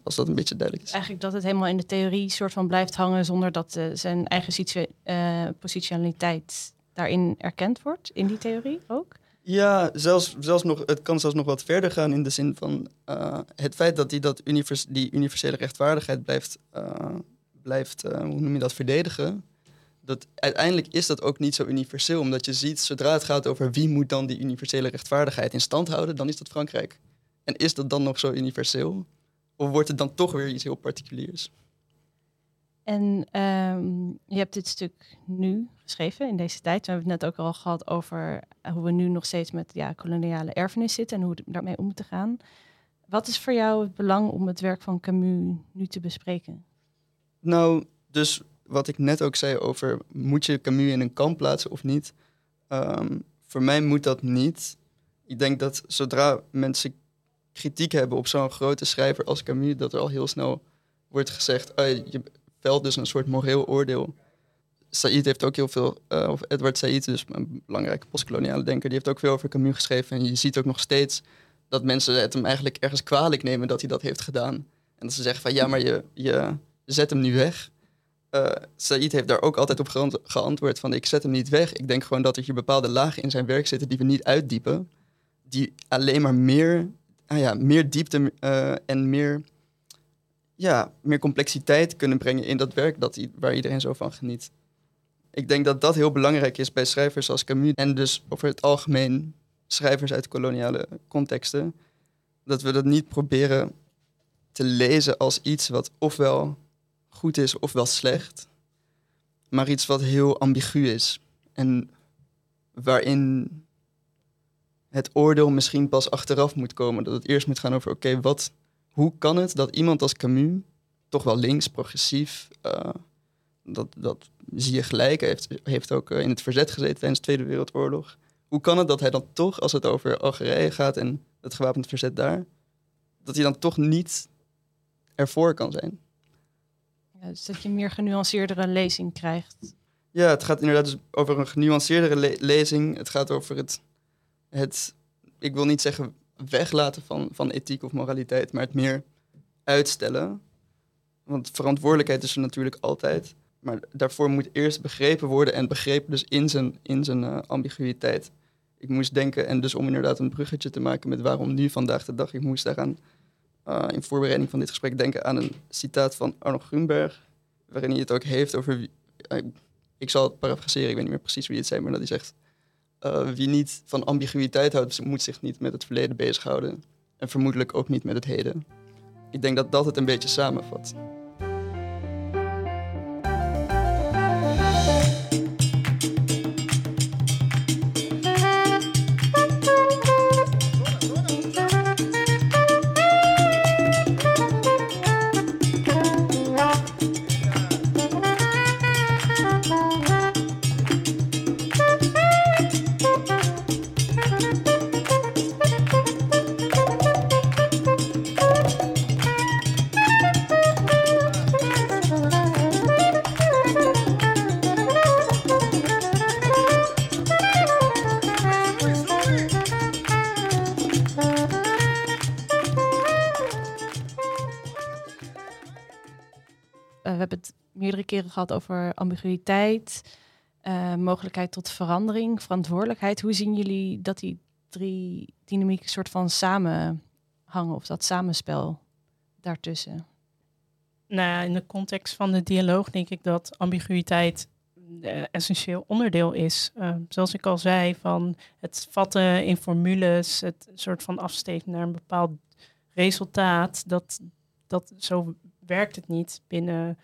Als dat een beetje duidelijk is. Eigenlijk dat het helemaal in de theorie soort van blijft hangen zonder dat uh, zijn eigen uh, positionaliteit daarin erkend wordt, in die theorie ook? Ja, zelfs, zelfs nog, het kan zelfs nog wat verder gaan in de zin van uh, het feit dat hij dat univers die universele rechtvaardigheid blijft, blijft hoe noem je dat, verdedigen. Dat, uiteindelijk is dat ook niet zo universeel, omdat je ziet, zodra het gaat over wie moet dan die universele rechtvaardigheid in stand houden, dan is dat Frankrijk. En is dat dan nog zo universeel? Of wordt het dan toch weer iets heel particuliers? En um, je hebt dit stuk nu geschreven in deze tijd. We hebben het net ook al gehad over hoe we nu nog steeds met ja, koloniale erfenis zitten en hoe we daarmee om moeten gaan. Wat is voor jou het belang om het werk van Camus nu te bespreken? Nou, dus wat ik net ook zei over moet je Camus in een kamp plaatsen of niet? Um, voor mij moet dat niet. Ik denk dat zodra mensen kritiek hebben op zo'n grote schrijver als Camus, dat er al heel snel wordt gezegd, oh, je velt dus een soort moreel oordeel. Said heeft ook heel veel, uh, of Edward Said, dus een belangrijke postkoloniale denker, die heeft ook veel over Camus geschreven. En je ziet ook nog steeds dat mensen het hem eigenlijk ergens kwalijk nemen dat hij dat heeft gedaan. En dat ze zeggen van ja, maar je, je zet hem nu weg. Uh, Said heeft daar ook altijd op geantwoord van ik zet hem niet weg. Ik denk gewoon dat er hier bepaalde lagen in zijn werk zitten die we niet uitdiepen. Die alleen maar meer ah ja, meer diepte uh, en meer, ja, meer complexiteit kunnen brengen in dat werk dat, waar iedereen zo van geniet. Ik denk dat dat heel belangrijk is bij schrijvers als Camus en dus over het algemeen schrijvers uit koloniale contexten. Dat we dat niet proberen te lezen als iets wat ofwel goed is ofwel slecht, maar iets wat heel ambigu is en waarin het oordeel misschien pas achteraf moet komen. Dat het eerst moet gaan over, oké, wat, hoe kan het dat iemand als Camus, toch wel links, progressief, uh, dat, dat zie je gelijk, heeft, heeft ook eh, in het verzet gezeten tijdens de Tweede Wereldoorlog. Hoe kan het dat hij dan toch, als het over Algerije gaat en het gewapend verzet daar, dat hij dan toch niet ervoor kan zijn? Ja, dus dat je een meer genuanceerdere lezing krijgt. Ja, het gaat inderdaad dus over een genuanceerdere lezing. Het gaat over het het, ik wil niet zeggen weglaten van, van ethiek of moraliteit, maar het meer uitstellen. Want verantwoordelijkheid is er natuurlijk altijd. Maar daarvoor moet eerst begrepen worden en begrepen dus in zijn, in zijn uh, ambiguïteit. Ik moest denken, en dus om inderdaad een bruggetje te maken met waarom nu vandaag de dag, ik moest daaraan uh, in voorbereiding van dit gesprek denken aan een citaat van Arno Grunberg, waarin hij het ook heeft over, uh, ik zal het parafraseren, ik weet niet meer precies wie het zei, maar dat hij zegt, uh, wie niet van ambiguïteit houdt, moet zich niet met het verleden bezighouden. En vermoedelijk ook niet met het heden. Ik denk dat dat het een beetje samenvat. Gehad over ambiguïteit, uh, mogelijkheid tot verandering, verantwoordelijkheid. Hoe zien jullie dat die drie dynamieken soort van samenhangen of dat samenspel daartussen? Nou in de context van de dialoog denk ik dat ambiguïteit een essentieel onderdeel is. Uh, zoals ik al zei, van het vatten in formules, het soort van afsteken naar een bepaald resultaat, dat, dat zo werkt het niet binnen,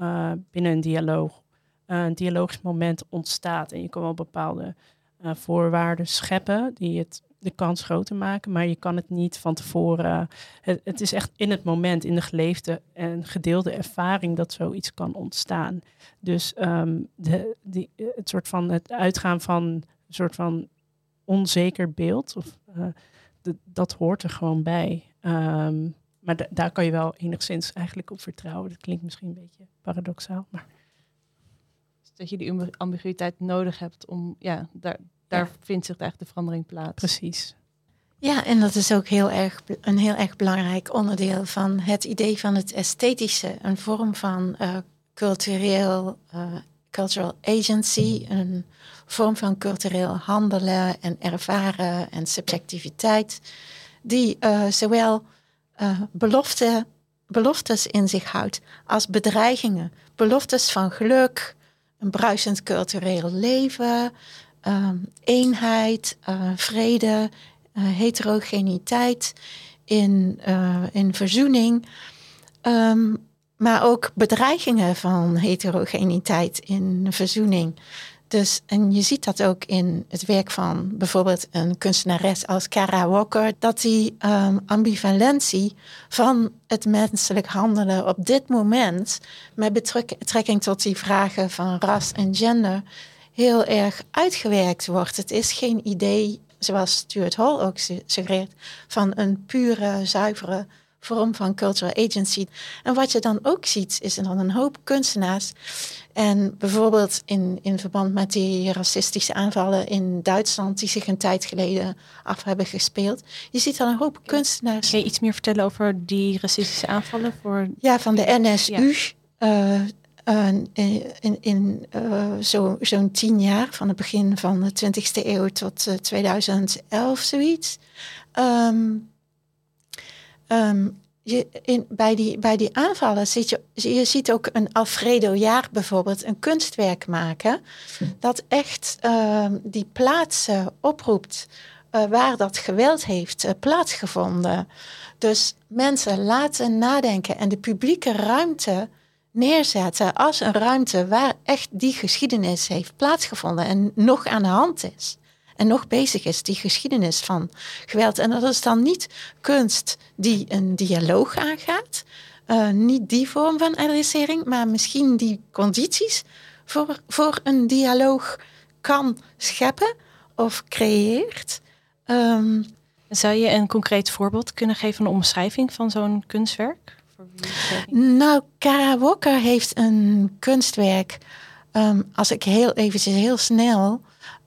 uh, binnen een dialoog. Uh, een dialogisch moment ontstaat en je kan wel bepaalde voorwaarden scheppen die het de kans groter maken, maar je kan het niet van tevoren. Het, is echt in het moment, in de geleefde en gedeelde ervaring dat zoiets kan ontstaan. Dus um, de, die, het soort van het uitgaan van een soort van onzeker beeld, of, dat hoort er gewoon bij. Um, maar daar kan je wel enigszins eigenlijk op vertrouwen. Dat klinkt misschien een beetje paradoxaal, maar. Dus dat je die ambiguïteit nodig hebt om, ja, daar, daar vindt zich eigenlijk de verandering plaats. Precies. Ja, en dat is ook heel erg, een heel erg belangrijk onderdeel van het idee van het esthetische. Een vorm van uh, cultureel, uh, cultural agency, een vorm van cultureel handelen en ervaren en subjectiviteit, die uh, zowel belofte, beloftes in zich houdt als bedreigingen. Beloftes van geluk, een bruisend cultureel leven, uh, eenheid, uh, vrede, uh, heterogeniteit, in, in verzoening. Um, maar ook bedreigingen van heterogeniteit in verzoening. Dus, en je ziet dat ook in het werk van bijvoorbeeld een kunstenares als Kara Walker, dat die um, ambivalentie van het menselijk handelen op dit moment, met betrekking tot die vragen van ras en gender, heel erg uitgewerkt wordt. Het is geen idee, zoals Stuart Hall ook suggereert, van een pure, zuivere vorm van cultural agency. En wat je dan ook ziet, is dan een hoop kunstenaars. En bijvoorbeeld in, in verband met die racistische aanvallen in Duitsland, die zich een tijd geleden af hebben gespeeld. Je ziet dan een hoop kunstenaars. Kun je iets meer vertellen over die racistische aanvallen? Voor... Ja, van de NSU. Ja. Uh, in, in uh, zo'n zo tien jaar, van het begin van de 20e eeuw tot uh, 2011, zoiets. Um, um, je, in, bij, die, bij die aanvallen ziet je, je ziet ook een Alfredo Jaar bijvoorbeeld een kunstwerk maken, dat echt um, die plaatsen oproept uh, waar dat geweld heeft uh, plaatsgevonden. Dus mensen laten nadenken en de publieke ruimte neerzetten als een ruimte waar echt die geschiedenis heeft plaatsgevonden en nog aan de hand is. En nog bezig is, die geschiedenis van geweld. En dat is dan niet kunst die een dialoog aangaat, uh, niet die vorm van adressering, maar misschien die condities voor, voor een dialoog kan scheppen of creëert. Um, Zou je een concreet voorbeeld kunnen geven van een omschrijving van zo'n kunstwerk? Nou, Kara Walker heeft een kunstwerk. Um, als ik heel eventjes heel snel.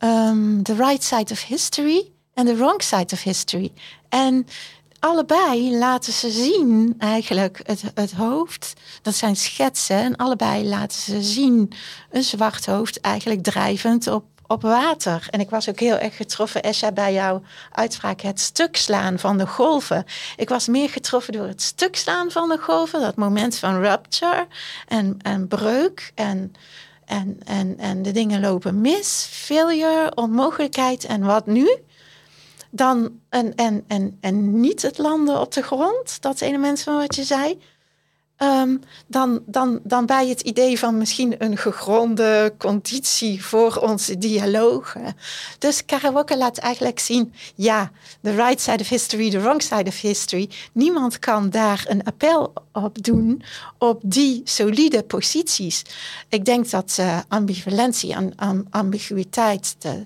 Um, the right side of history en the wrong side of history. En allebei laten ze zien eigenlijk het, het hoofd. Dat zijn schetsen. En allebei laten ze zien een zwart hoofd eigenlijk drijvend op op water. En ik was ook heel erg getroffen, Esha, bij jouw uitspraak, het stuk slaan van de golven. Ik was meer getroffen door het stuk slaan van de golven, dat moment van rupture en, en breuk en, en, en, en de dingen lopen mis, failure, onmogelijkheid en wat nu? Dan en, en, en, en niet het landen op de grond, dat element van wat je zei. Um, dan, dan, dan bij het idee van misschien een gegronde conditie voor onze dialogen. Dus Karawoke laat eigenlijk zien, ja, the right side of history, the wrong side of history. Niemand kan daar een appel op doen op die solide posities. Ik denk dat uh, ambivalentie en ambiguïteit, de,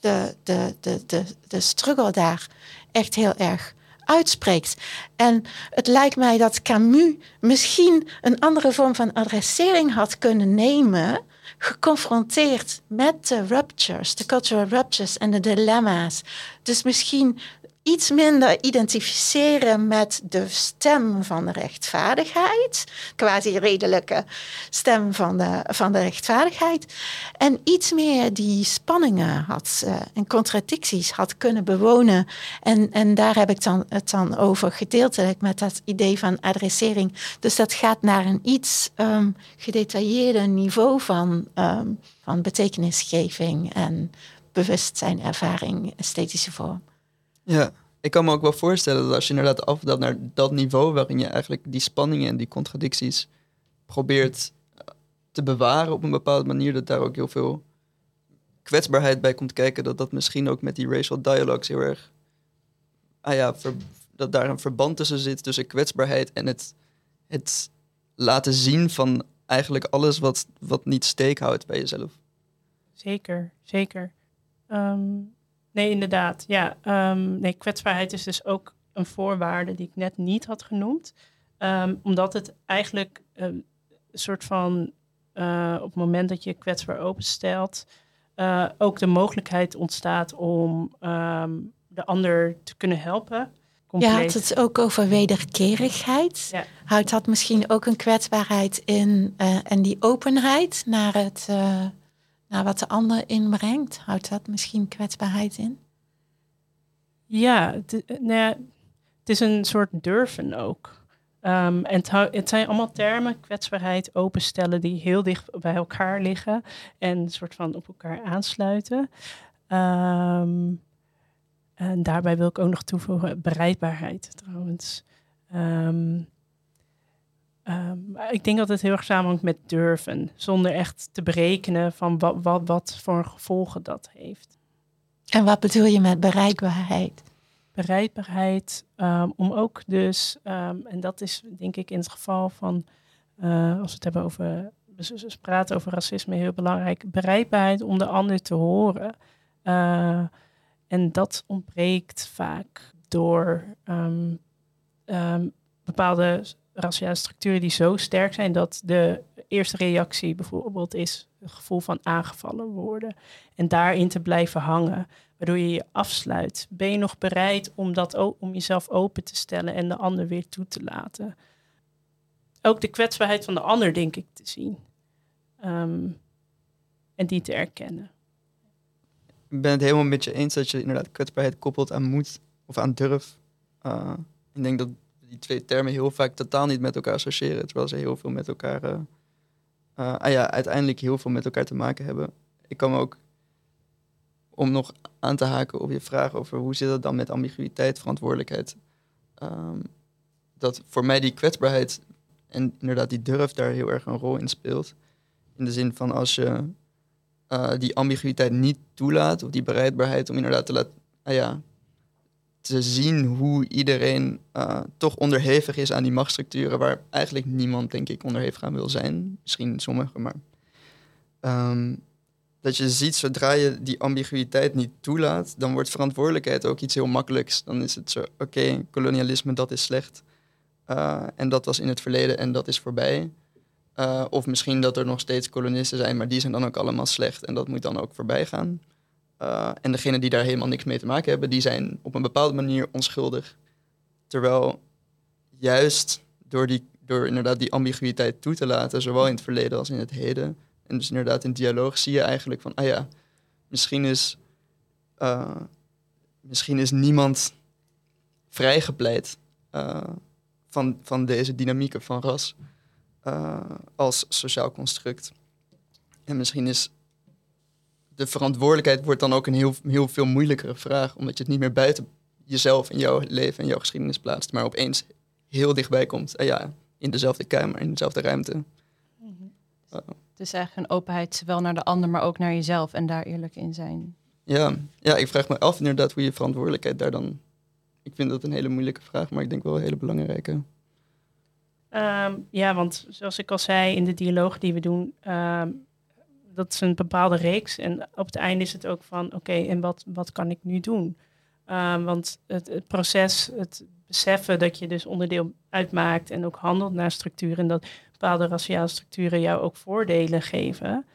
de, de, de, de, de struggle daar echt heel erg uitspreekt. En het lijkt mij dat Camus misschien een andere vorm van adressering had kunnen nemen, geconfronteerd met de ruptures, de cultural ruptures en de dilemma's. Dus misschien iets minder identificeren met de stem van de rechtvaardigheid, quasi redelijke stem van de, van de rechtvaardigheid, en iets meer die spanningen had uh, en contradicties had kunnen bewonen. En, en daar heb ik dan, het dan over gedeeltelijk met dat idee van adressering. Dus dat gaat naar een iets um, gedetailleerder niveau van, um, van betekenisgeving en bewustzijn, ervaring, esthetische vorm. Ja, ik kan me ook wel voorstellen dat als je inderdaad afdaalt naar dat niveau waarin je eigenlijk die spanningen en die contradicties probeert eh, te bewaren op een bepaalde manier, dat daar ook heel veel kwetsbaarheid bij komt kijken, dat dat misschien ook met die racial dialogues heel erg, ah ja, dat daar een verband tussen zit, tussen kwetsbaarheid en het, het laten zien van eigenlijk alles wat, wat niet steek houdt bij jezelf. Zeker, zeker. Um, Nee, inderdaad. Ja, um, nee, kwetsbaarheid is dus ook een voorwaarde die ik net niet had genoemd. Um, omdat het eigenlijk uh, een soort van uh, op het moment dat je kwetsbaar openstelt, uh, ook de mogelijkheid ontstaat om um, de ander te kunnen helpen. Compleet. Je had het ook over wederkerigheid. Ja. Houdt dat misschien ook een kwetsbaarheid in en die openheid naar het naar wat de ander inbrengt? Houdt dat misschien kwetsbaarheid in? Ja, het, eh, nou ja, het is een soort durven ook. Um, en het, zijn allemaal termen, kwetsbaarheid, openstellen, die heel dicht bij elkaar liggen en een soort van op elkaar aansluiten. Um, en daarbij wil ik ook nog toevoegen bereidbaarheid trouwens. Um, Um, ik denk dat het heel erg samenhangt met durven, zonder echt te berekenen van wat, wat, wat voor gevolgen dat heeft. En wat bedoel je met bereikbaarheid? Bereidbaarheid um, om ook dus, um, en dat is denk ik in het geval van, uh, als we het hebben over, we praten over racisme heel belangrijk, bereidbaarheid om de ander te horen. Uh, en dat ontbreekt vaak door bepaalde raciale structuren die zo sterk zijn dat de eerste reactie bijvoorbeeld is het gevoel van aangevallen worden. En daarin te blijven hangen, waardoor je je afsluit. Ben je nog bereid om, dat, om jezelf open te stellen en de ander weer toe te laten? Ook de kwetsbaarheid van de ander, denk ik, te zien. Um, en die te erkennen. Ik ben het helemaal met je eens dat je inderdaad kwetsbaarheid koppelt aan moed of aan durf. Uh, ik denk dat die twee termen heel vaak totaal niet met elkaar associëren, terwijl ze heel veel met elkaar, uh, uh, ah ja, uiteindelijk heel veel met elkaar te maken hebben. Ik kan ook, om nog aan te haken op je vraag over hoe zit het dan met ambiguïteit, verantwoordelijkheid, um, dat voor mij die kwetsbaarheid en inderdaad die durf daar heel erg een rol in speelt. In de zin van als je uh, die ambiguïteit niet toelaat, of die bereidbaarheid om inderdaad te laten, ah ja, te zien hoe iedereen uh, toch onderhevig is aan die machtsstructuren waar eigenlijk niemand, denk ik, onderhevig aan wil zijn. Misschien sommigen, maar. Um, dat je ziet, zodra je die ambiguïteit niet toelaat, dan wordt verantwoordelijkheid ook iets heel makkelijks. Dan is het zo, oké, kolonialisme, dat is slecht. Uh, en dat was in het verleden en dat is voorbij. Uh, of misschien dat er nog steeds kolonisten zijn, maar die zijn dan ook allemaal slecht en dat moet dan ook voorbij gaan. Uh, en degenen die daar helemaal niks mee te maken hebben, die zijn op een bepaalde manier onschuldig. Terwijl juist door, die, door inderdaad die ambiguïteit toe te laten, zowel in het verleden als in het heden, en dus inderdaad in dialoog, zie je eigenlijk van, ah ja, misschien is, uh, misschien is niemand vrijgepleit uh, van, van deze dynamieken van ras als sociaal construct. En misschien is de verantwoordelijkheid wordt dan ook een heel, heel veel moeilijkere vraag, omdat je het niet meer buiten jezelf en jouw leven en jouw geschiedenis plaatst, maar opeens heel dichtbij komt. En ja, in dezelfde kamer, in dezelfde ruimte. Mm Het is eigenlijk een openheid zowel naar de ander, maar ook naar jezelf en daar eerlijk in zijn. Ja, ja ik vraag me af inderdaad hoe je verantwoordelijkheid daar dan... Ik vind dat een hele moeilijke vraag, maar ik denk wel een hele belangrijke. Um, ja, want zoals ik al zei in de dialoog die we doen, um, dat is een bepaalde reeks. En op het einde is het ook van, oké, en wat, wat kan ik nu doen? Um, want het, het, proces, het beseffen dat je dus onderdeel uitmaakt en ook handelt naar structuren en dat bepaalde raciale structuren jou ook voordelen geven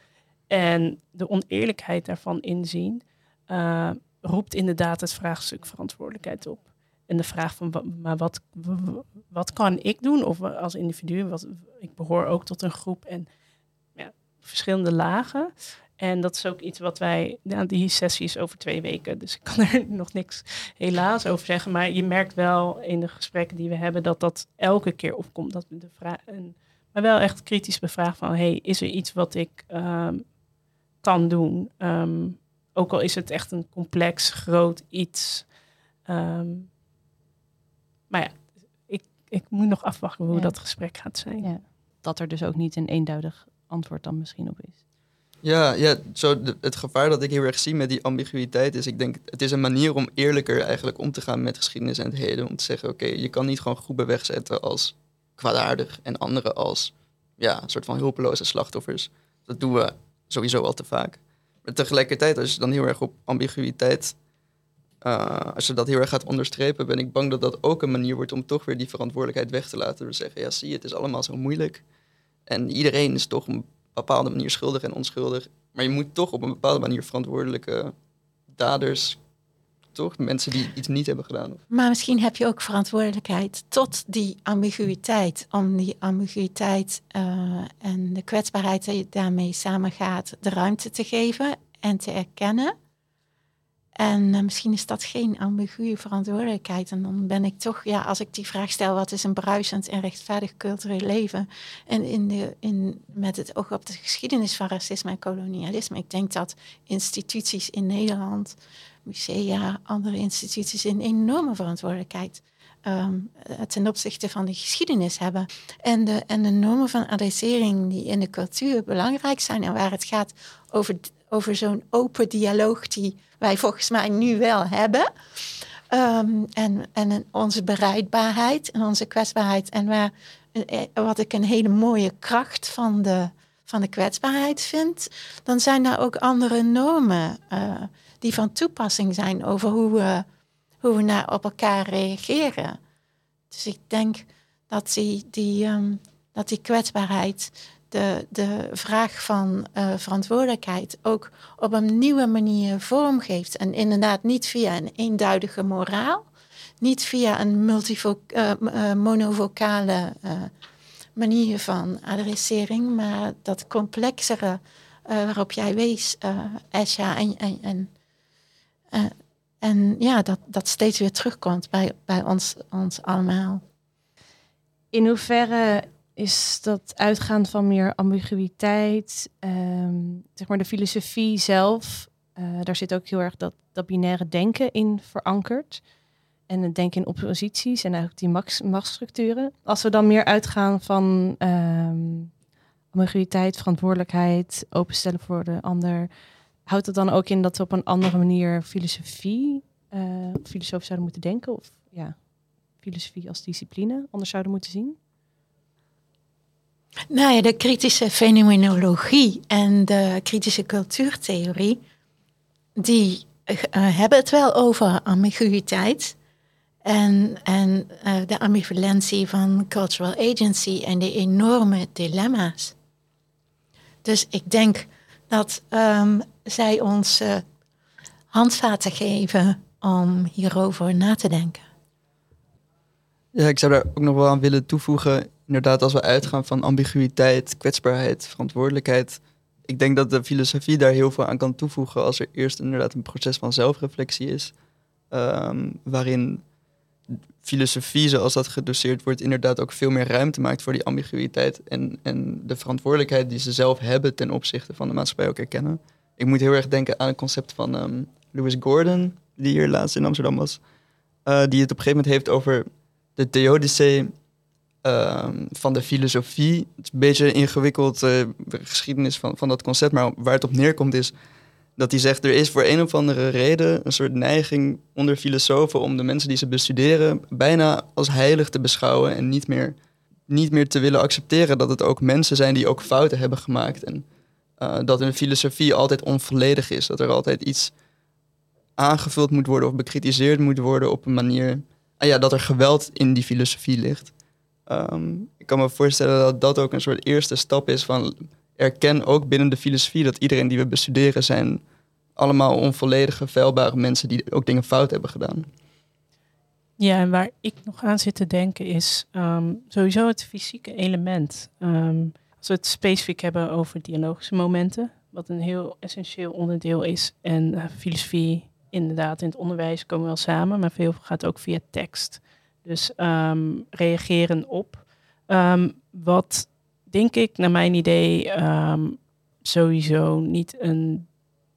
en de oneerlijkheid daarvan inzien, uh, roept inderdaad het vraagstuk verantwoordelijkheid op. En de vraag van, maar wat, wat kan ik doen? Of als individu, wat, ik behoor ook tot een groep en verschillende lagen. En dat is ook iets wat wij, ja, die sessie is over twee weken, dus ik kan er nog niks helaas over zeggen. Maar je merkt wel in de gesprekken die we hebben dat dat elke keer opkomt. Dat we de vraag, en, maar wel echt kritisch bevraagd van, hey, is er iets wat ik ehm, kan doen? Ehm, ook al is het echt een complex, groot iets. Ehm, maar ja, ik, ik moet nog afwachten hoe Ja. dat gesprek gaat zijn. Ja. Dat er dus ook niet een eenduidig antwoord dan misschien op is. Ja, ja zo het gevaar dat ik heel erg zie met die ambiguïteit is, ik denk, het is een manier om eerlijker eigenlijk om te gaan met geschiedenis en het heden. Om te zeggen, oké, je kan niet gewoon groepen wegzetten als kwaadaardig en anderen als, ja, een soort van hulpeloze slachtoffers. Dat doen we sowieso al te vaak. Maar tegelijkertijd, als je dan heel erg op ambiguïteit, eh, als je dat heel erg gaat onderstrepen, ben ik bang dat dat ook een manier wordt om toch weer die verantwoordelijkheid weg te laten. Te zeggen, ja, zie het is allemaal zo moeilijk. En iedereen is toch op een bepaalde manier schuldig en onschuldig. Maar je moet toch op een bepaalde manier verantwoordelijke daders, toch? Mensen die iets niet hebben gedaan. Maar misschien heb je ook verantwoordelijkheid tot die ambiguïteit. Om die ambiguïteit eh, en de kwetsbaarheid die daarmee samengaat, de ruimte te geven en te erkennen. En eh, misschien is dat geen ambiguë verantwoordelijkheid. En dan ben ik toch, ja, als ik die vraag stel, wat is een bruisend en rechtvaardig cultureel leven? En in de, in, met het oog op de geschiedenis van racisme en kolonialisme. Ik denk dat instituties in Nederland musea, andere instituties een enorme verantwoordelijkheid eh, ten opzichte van de geschiedenis hebben. En de, en de normen van adressering die in de cultuur belangrijk zijn en waar het gaat over, over zo'n open dialoog die wij volgens mij nu wel hebben. Ehm, en, en onze bereidbaarheid en onze kwetsbaarheid. En eh, wat ik een hele mooie kracht van de, van de kwetsbaarheid vind, dan zijn daar ook andere normen eh, die van toepassing zijn over hoe we, hoe we naar op elkaar reageren. Dus ik denk dat die, die, ehm, dat die kwetsbaarheid de, de vraag van eh, verantwoordelijkheid ook op een nieuwe manier vormgeeft. En inderdaad niet via een eenduidige moraal, niet via een eh, eh, monovocale manier van adressering, maar dat complexere waarop jij wees, Esja, en, en, en, en ja, dat, dat steeds weer terugkomt bij, bij ons, ons allemaal. In hoeverre is dat uitgaan van meer ambiguïteit, ehm, zeg maar de filosofie zelf, eh, daar zit ook heel erg dat, dat binaire denken in verankerd. En het denken in opposities en eigenlijk die machtsstructuren. Als we dan meer uitgaan van ehm, ambiguïteit, verantwoordelijkheid, openstellen voor de ander, houdt het dan ook in dat we op een andere manier filosofie, eh filosoof zouden moeten denken? Of ja, filosofie als discipline anders zouden moeten zien? Nou ja, de kritische fenomenologie en de kritische cultuurtheorie, die eh, hebben het wel over ambiguïteit en, en eh, de ambivalentie van cultural agency en de enorme dilemma's. Dus ik denk dat ehm, zij ons eh, handvaten geven om hierover na te denken. Ja, ik zou daar ook nog wel aan willen toevoegen. Inderdaad, als we uitgaan van ambiguïteit, kwetsbaarheid, verantwoordelijkheid. Ik denk dat de filosofie daar heel veel aan kan toevoegen als er eerst inderdaad een proces van zelfreflectie is. ehm, waarin filosofie, zoals dat gedoseerd wordt, inderdaad ook veel meer ruimte maakt voor die ambiguïteit. En, en de verantwoordelijkheid die ze zelf hebben ten opzichte van de maatschappij ook erkennen. Ik moet heel erg denken aan het concept van ehm Lewis Gordon, die hier laatst in Amsterdam was. eh, die het op een gegeven moment heeft over de theodicee ehm, van de filosofie. Het is een beetje een ingewikkeld eh, geschiedenis van, van dat concept, maar waar het op neerkomt is dat hij zegt er is voor een of andere reden een soort neiging onder filosofen om de mensen die ze bestuderen bijna als heilig te beschouwen en niet meer, niet meer te willen accepteren dat het ook mensen zijn die ook fouten hebben gemaakt en eh, dat hun filosofie altijd onvolledig is, dat er altijd iets aangevuld moet worden of bekritiseerd moet worden op een manier ah ja, dat er geweld in die filosofie ligt. Ehm, ik kan me voorstellen dat dat ook een soort eerste stap is van erken ook binnen de filosofie dat iedereen die we bestuderen zijn allemaal onvolledige, vuilbare mensen die ook dingen fout hebben gedaan. Ja, en waar ik nog aan zit te denken is ehm, sowieso het fysieke element. Ehm, als we het specifiek hebben over dialogische momenten, wat een heel essentieel onderdeel is. En uh, filosofie, inderdaad, in het onderwijs komen wel samen, maar veel gaat ook via tekst. Dus ehm, reageren op. wat denk ik, naar mijn idee, sowieso niet een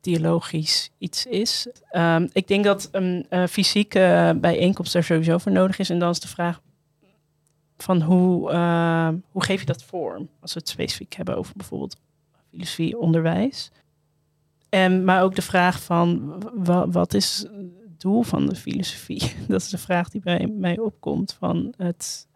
dialogisch iets is. Ehm, ik denk dat een fysieke bijeenkomst er sowieso voor nodig is. En dan is de vraag van hoe, ehm, hoe geef je dat vorm? Als we het specifiek hebben over bijvoorbeeld filosofie, onderwijs. En, maar ook de vraag van wat is het doel van de filosofie? Dat is de vraag die bij mij opkomt. Van het,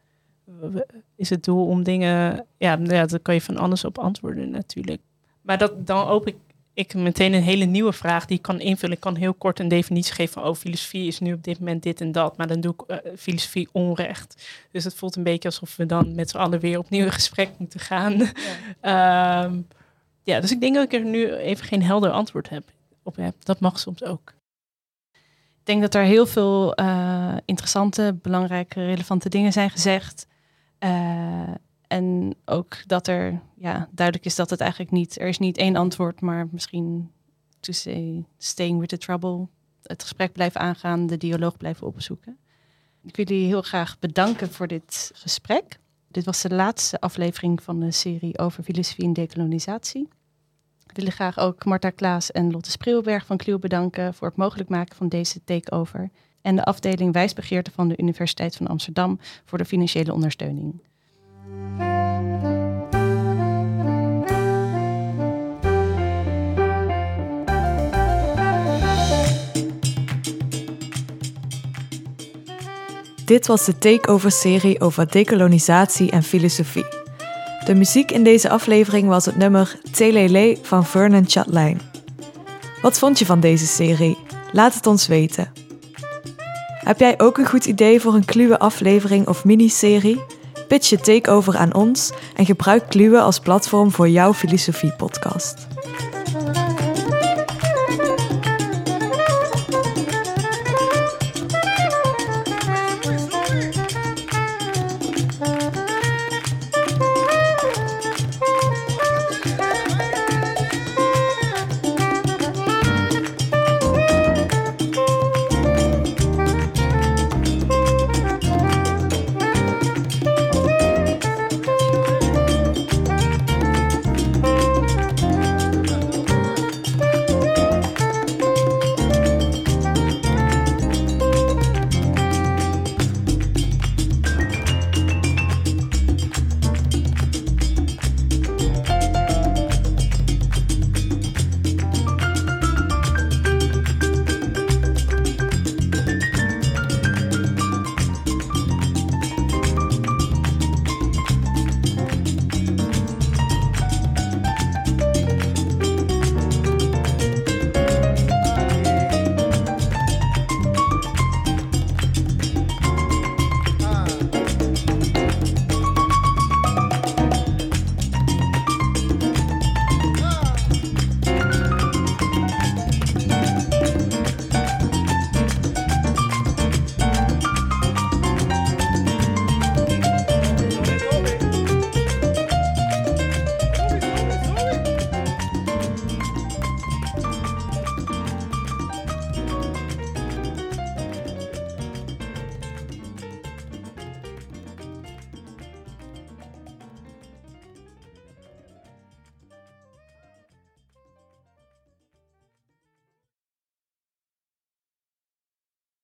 is het doel om dingen... Ja, ja, daar kan je van alles op antwoorden natuurlijk. Maar dat, dan open ik ik meteen een hele nieuwe vraag die ik kan invullen. Ik kan heel kort een definitie geven van, oh, filosofie is nu op dit moment dit en dat. Maar dan doe ik uh, filosofie onrecht. Dus het voelt een beetje alsof we dan met z'n allen weer opnieuw in gesprek moeten gaan. Ja. Ehm, ja, dus ik denk dat ik er nu even geen helder antwoord heb, op heb. Dat mag soms ook. Ik denk dat er heel veel uh, interessante, belangrijke, relevante dingen zijn gezegd. Uh, en ook dat er ja, duidelijk is dat het eigenlijk niet, er is niet één antwoord, maar misschien to say, staying with the trouble, het gesprek blijven aangaan, de dialoog blijven opzoeken. Ik wil jullie heel graag bedanken voor dit gesprek. Dit was de laatste aflevering van de serie over filosofie en decolonisatie. Ik wil graag ook Marta Klaas en Lotte Spreeuwberg van Kluw bedanken voor het mogelijk maken van deze takeover. En de afdeling wijsbegeerte van de Universiteit van Amsterdam voor de financiële ondersteuning. Dit was de Takeover-serie over decolonisatie en filosofie. De muziek in deze aflevering was het nummer Telele van Vernon Chatelain. Wat vond je van deze serie? Laat het ons weten. Heb jij ook een goed idee voor een kluwe aflevering of miniserie? Pitch je takeover aan ons en gebruik Kluwe als platform voor jouw filosofie-podcast.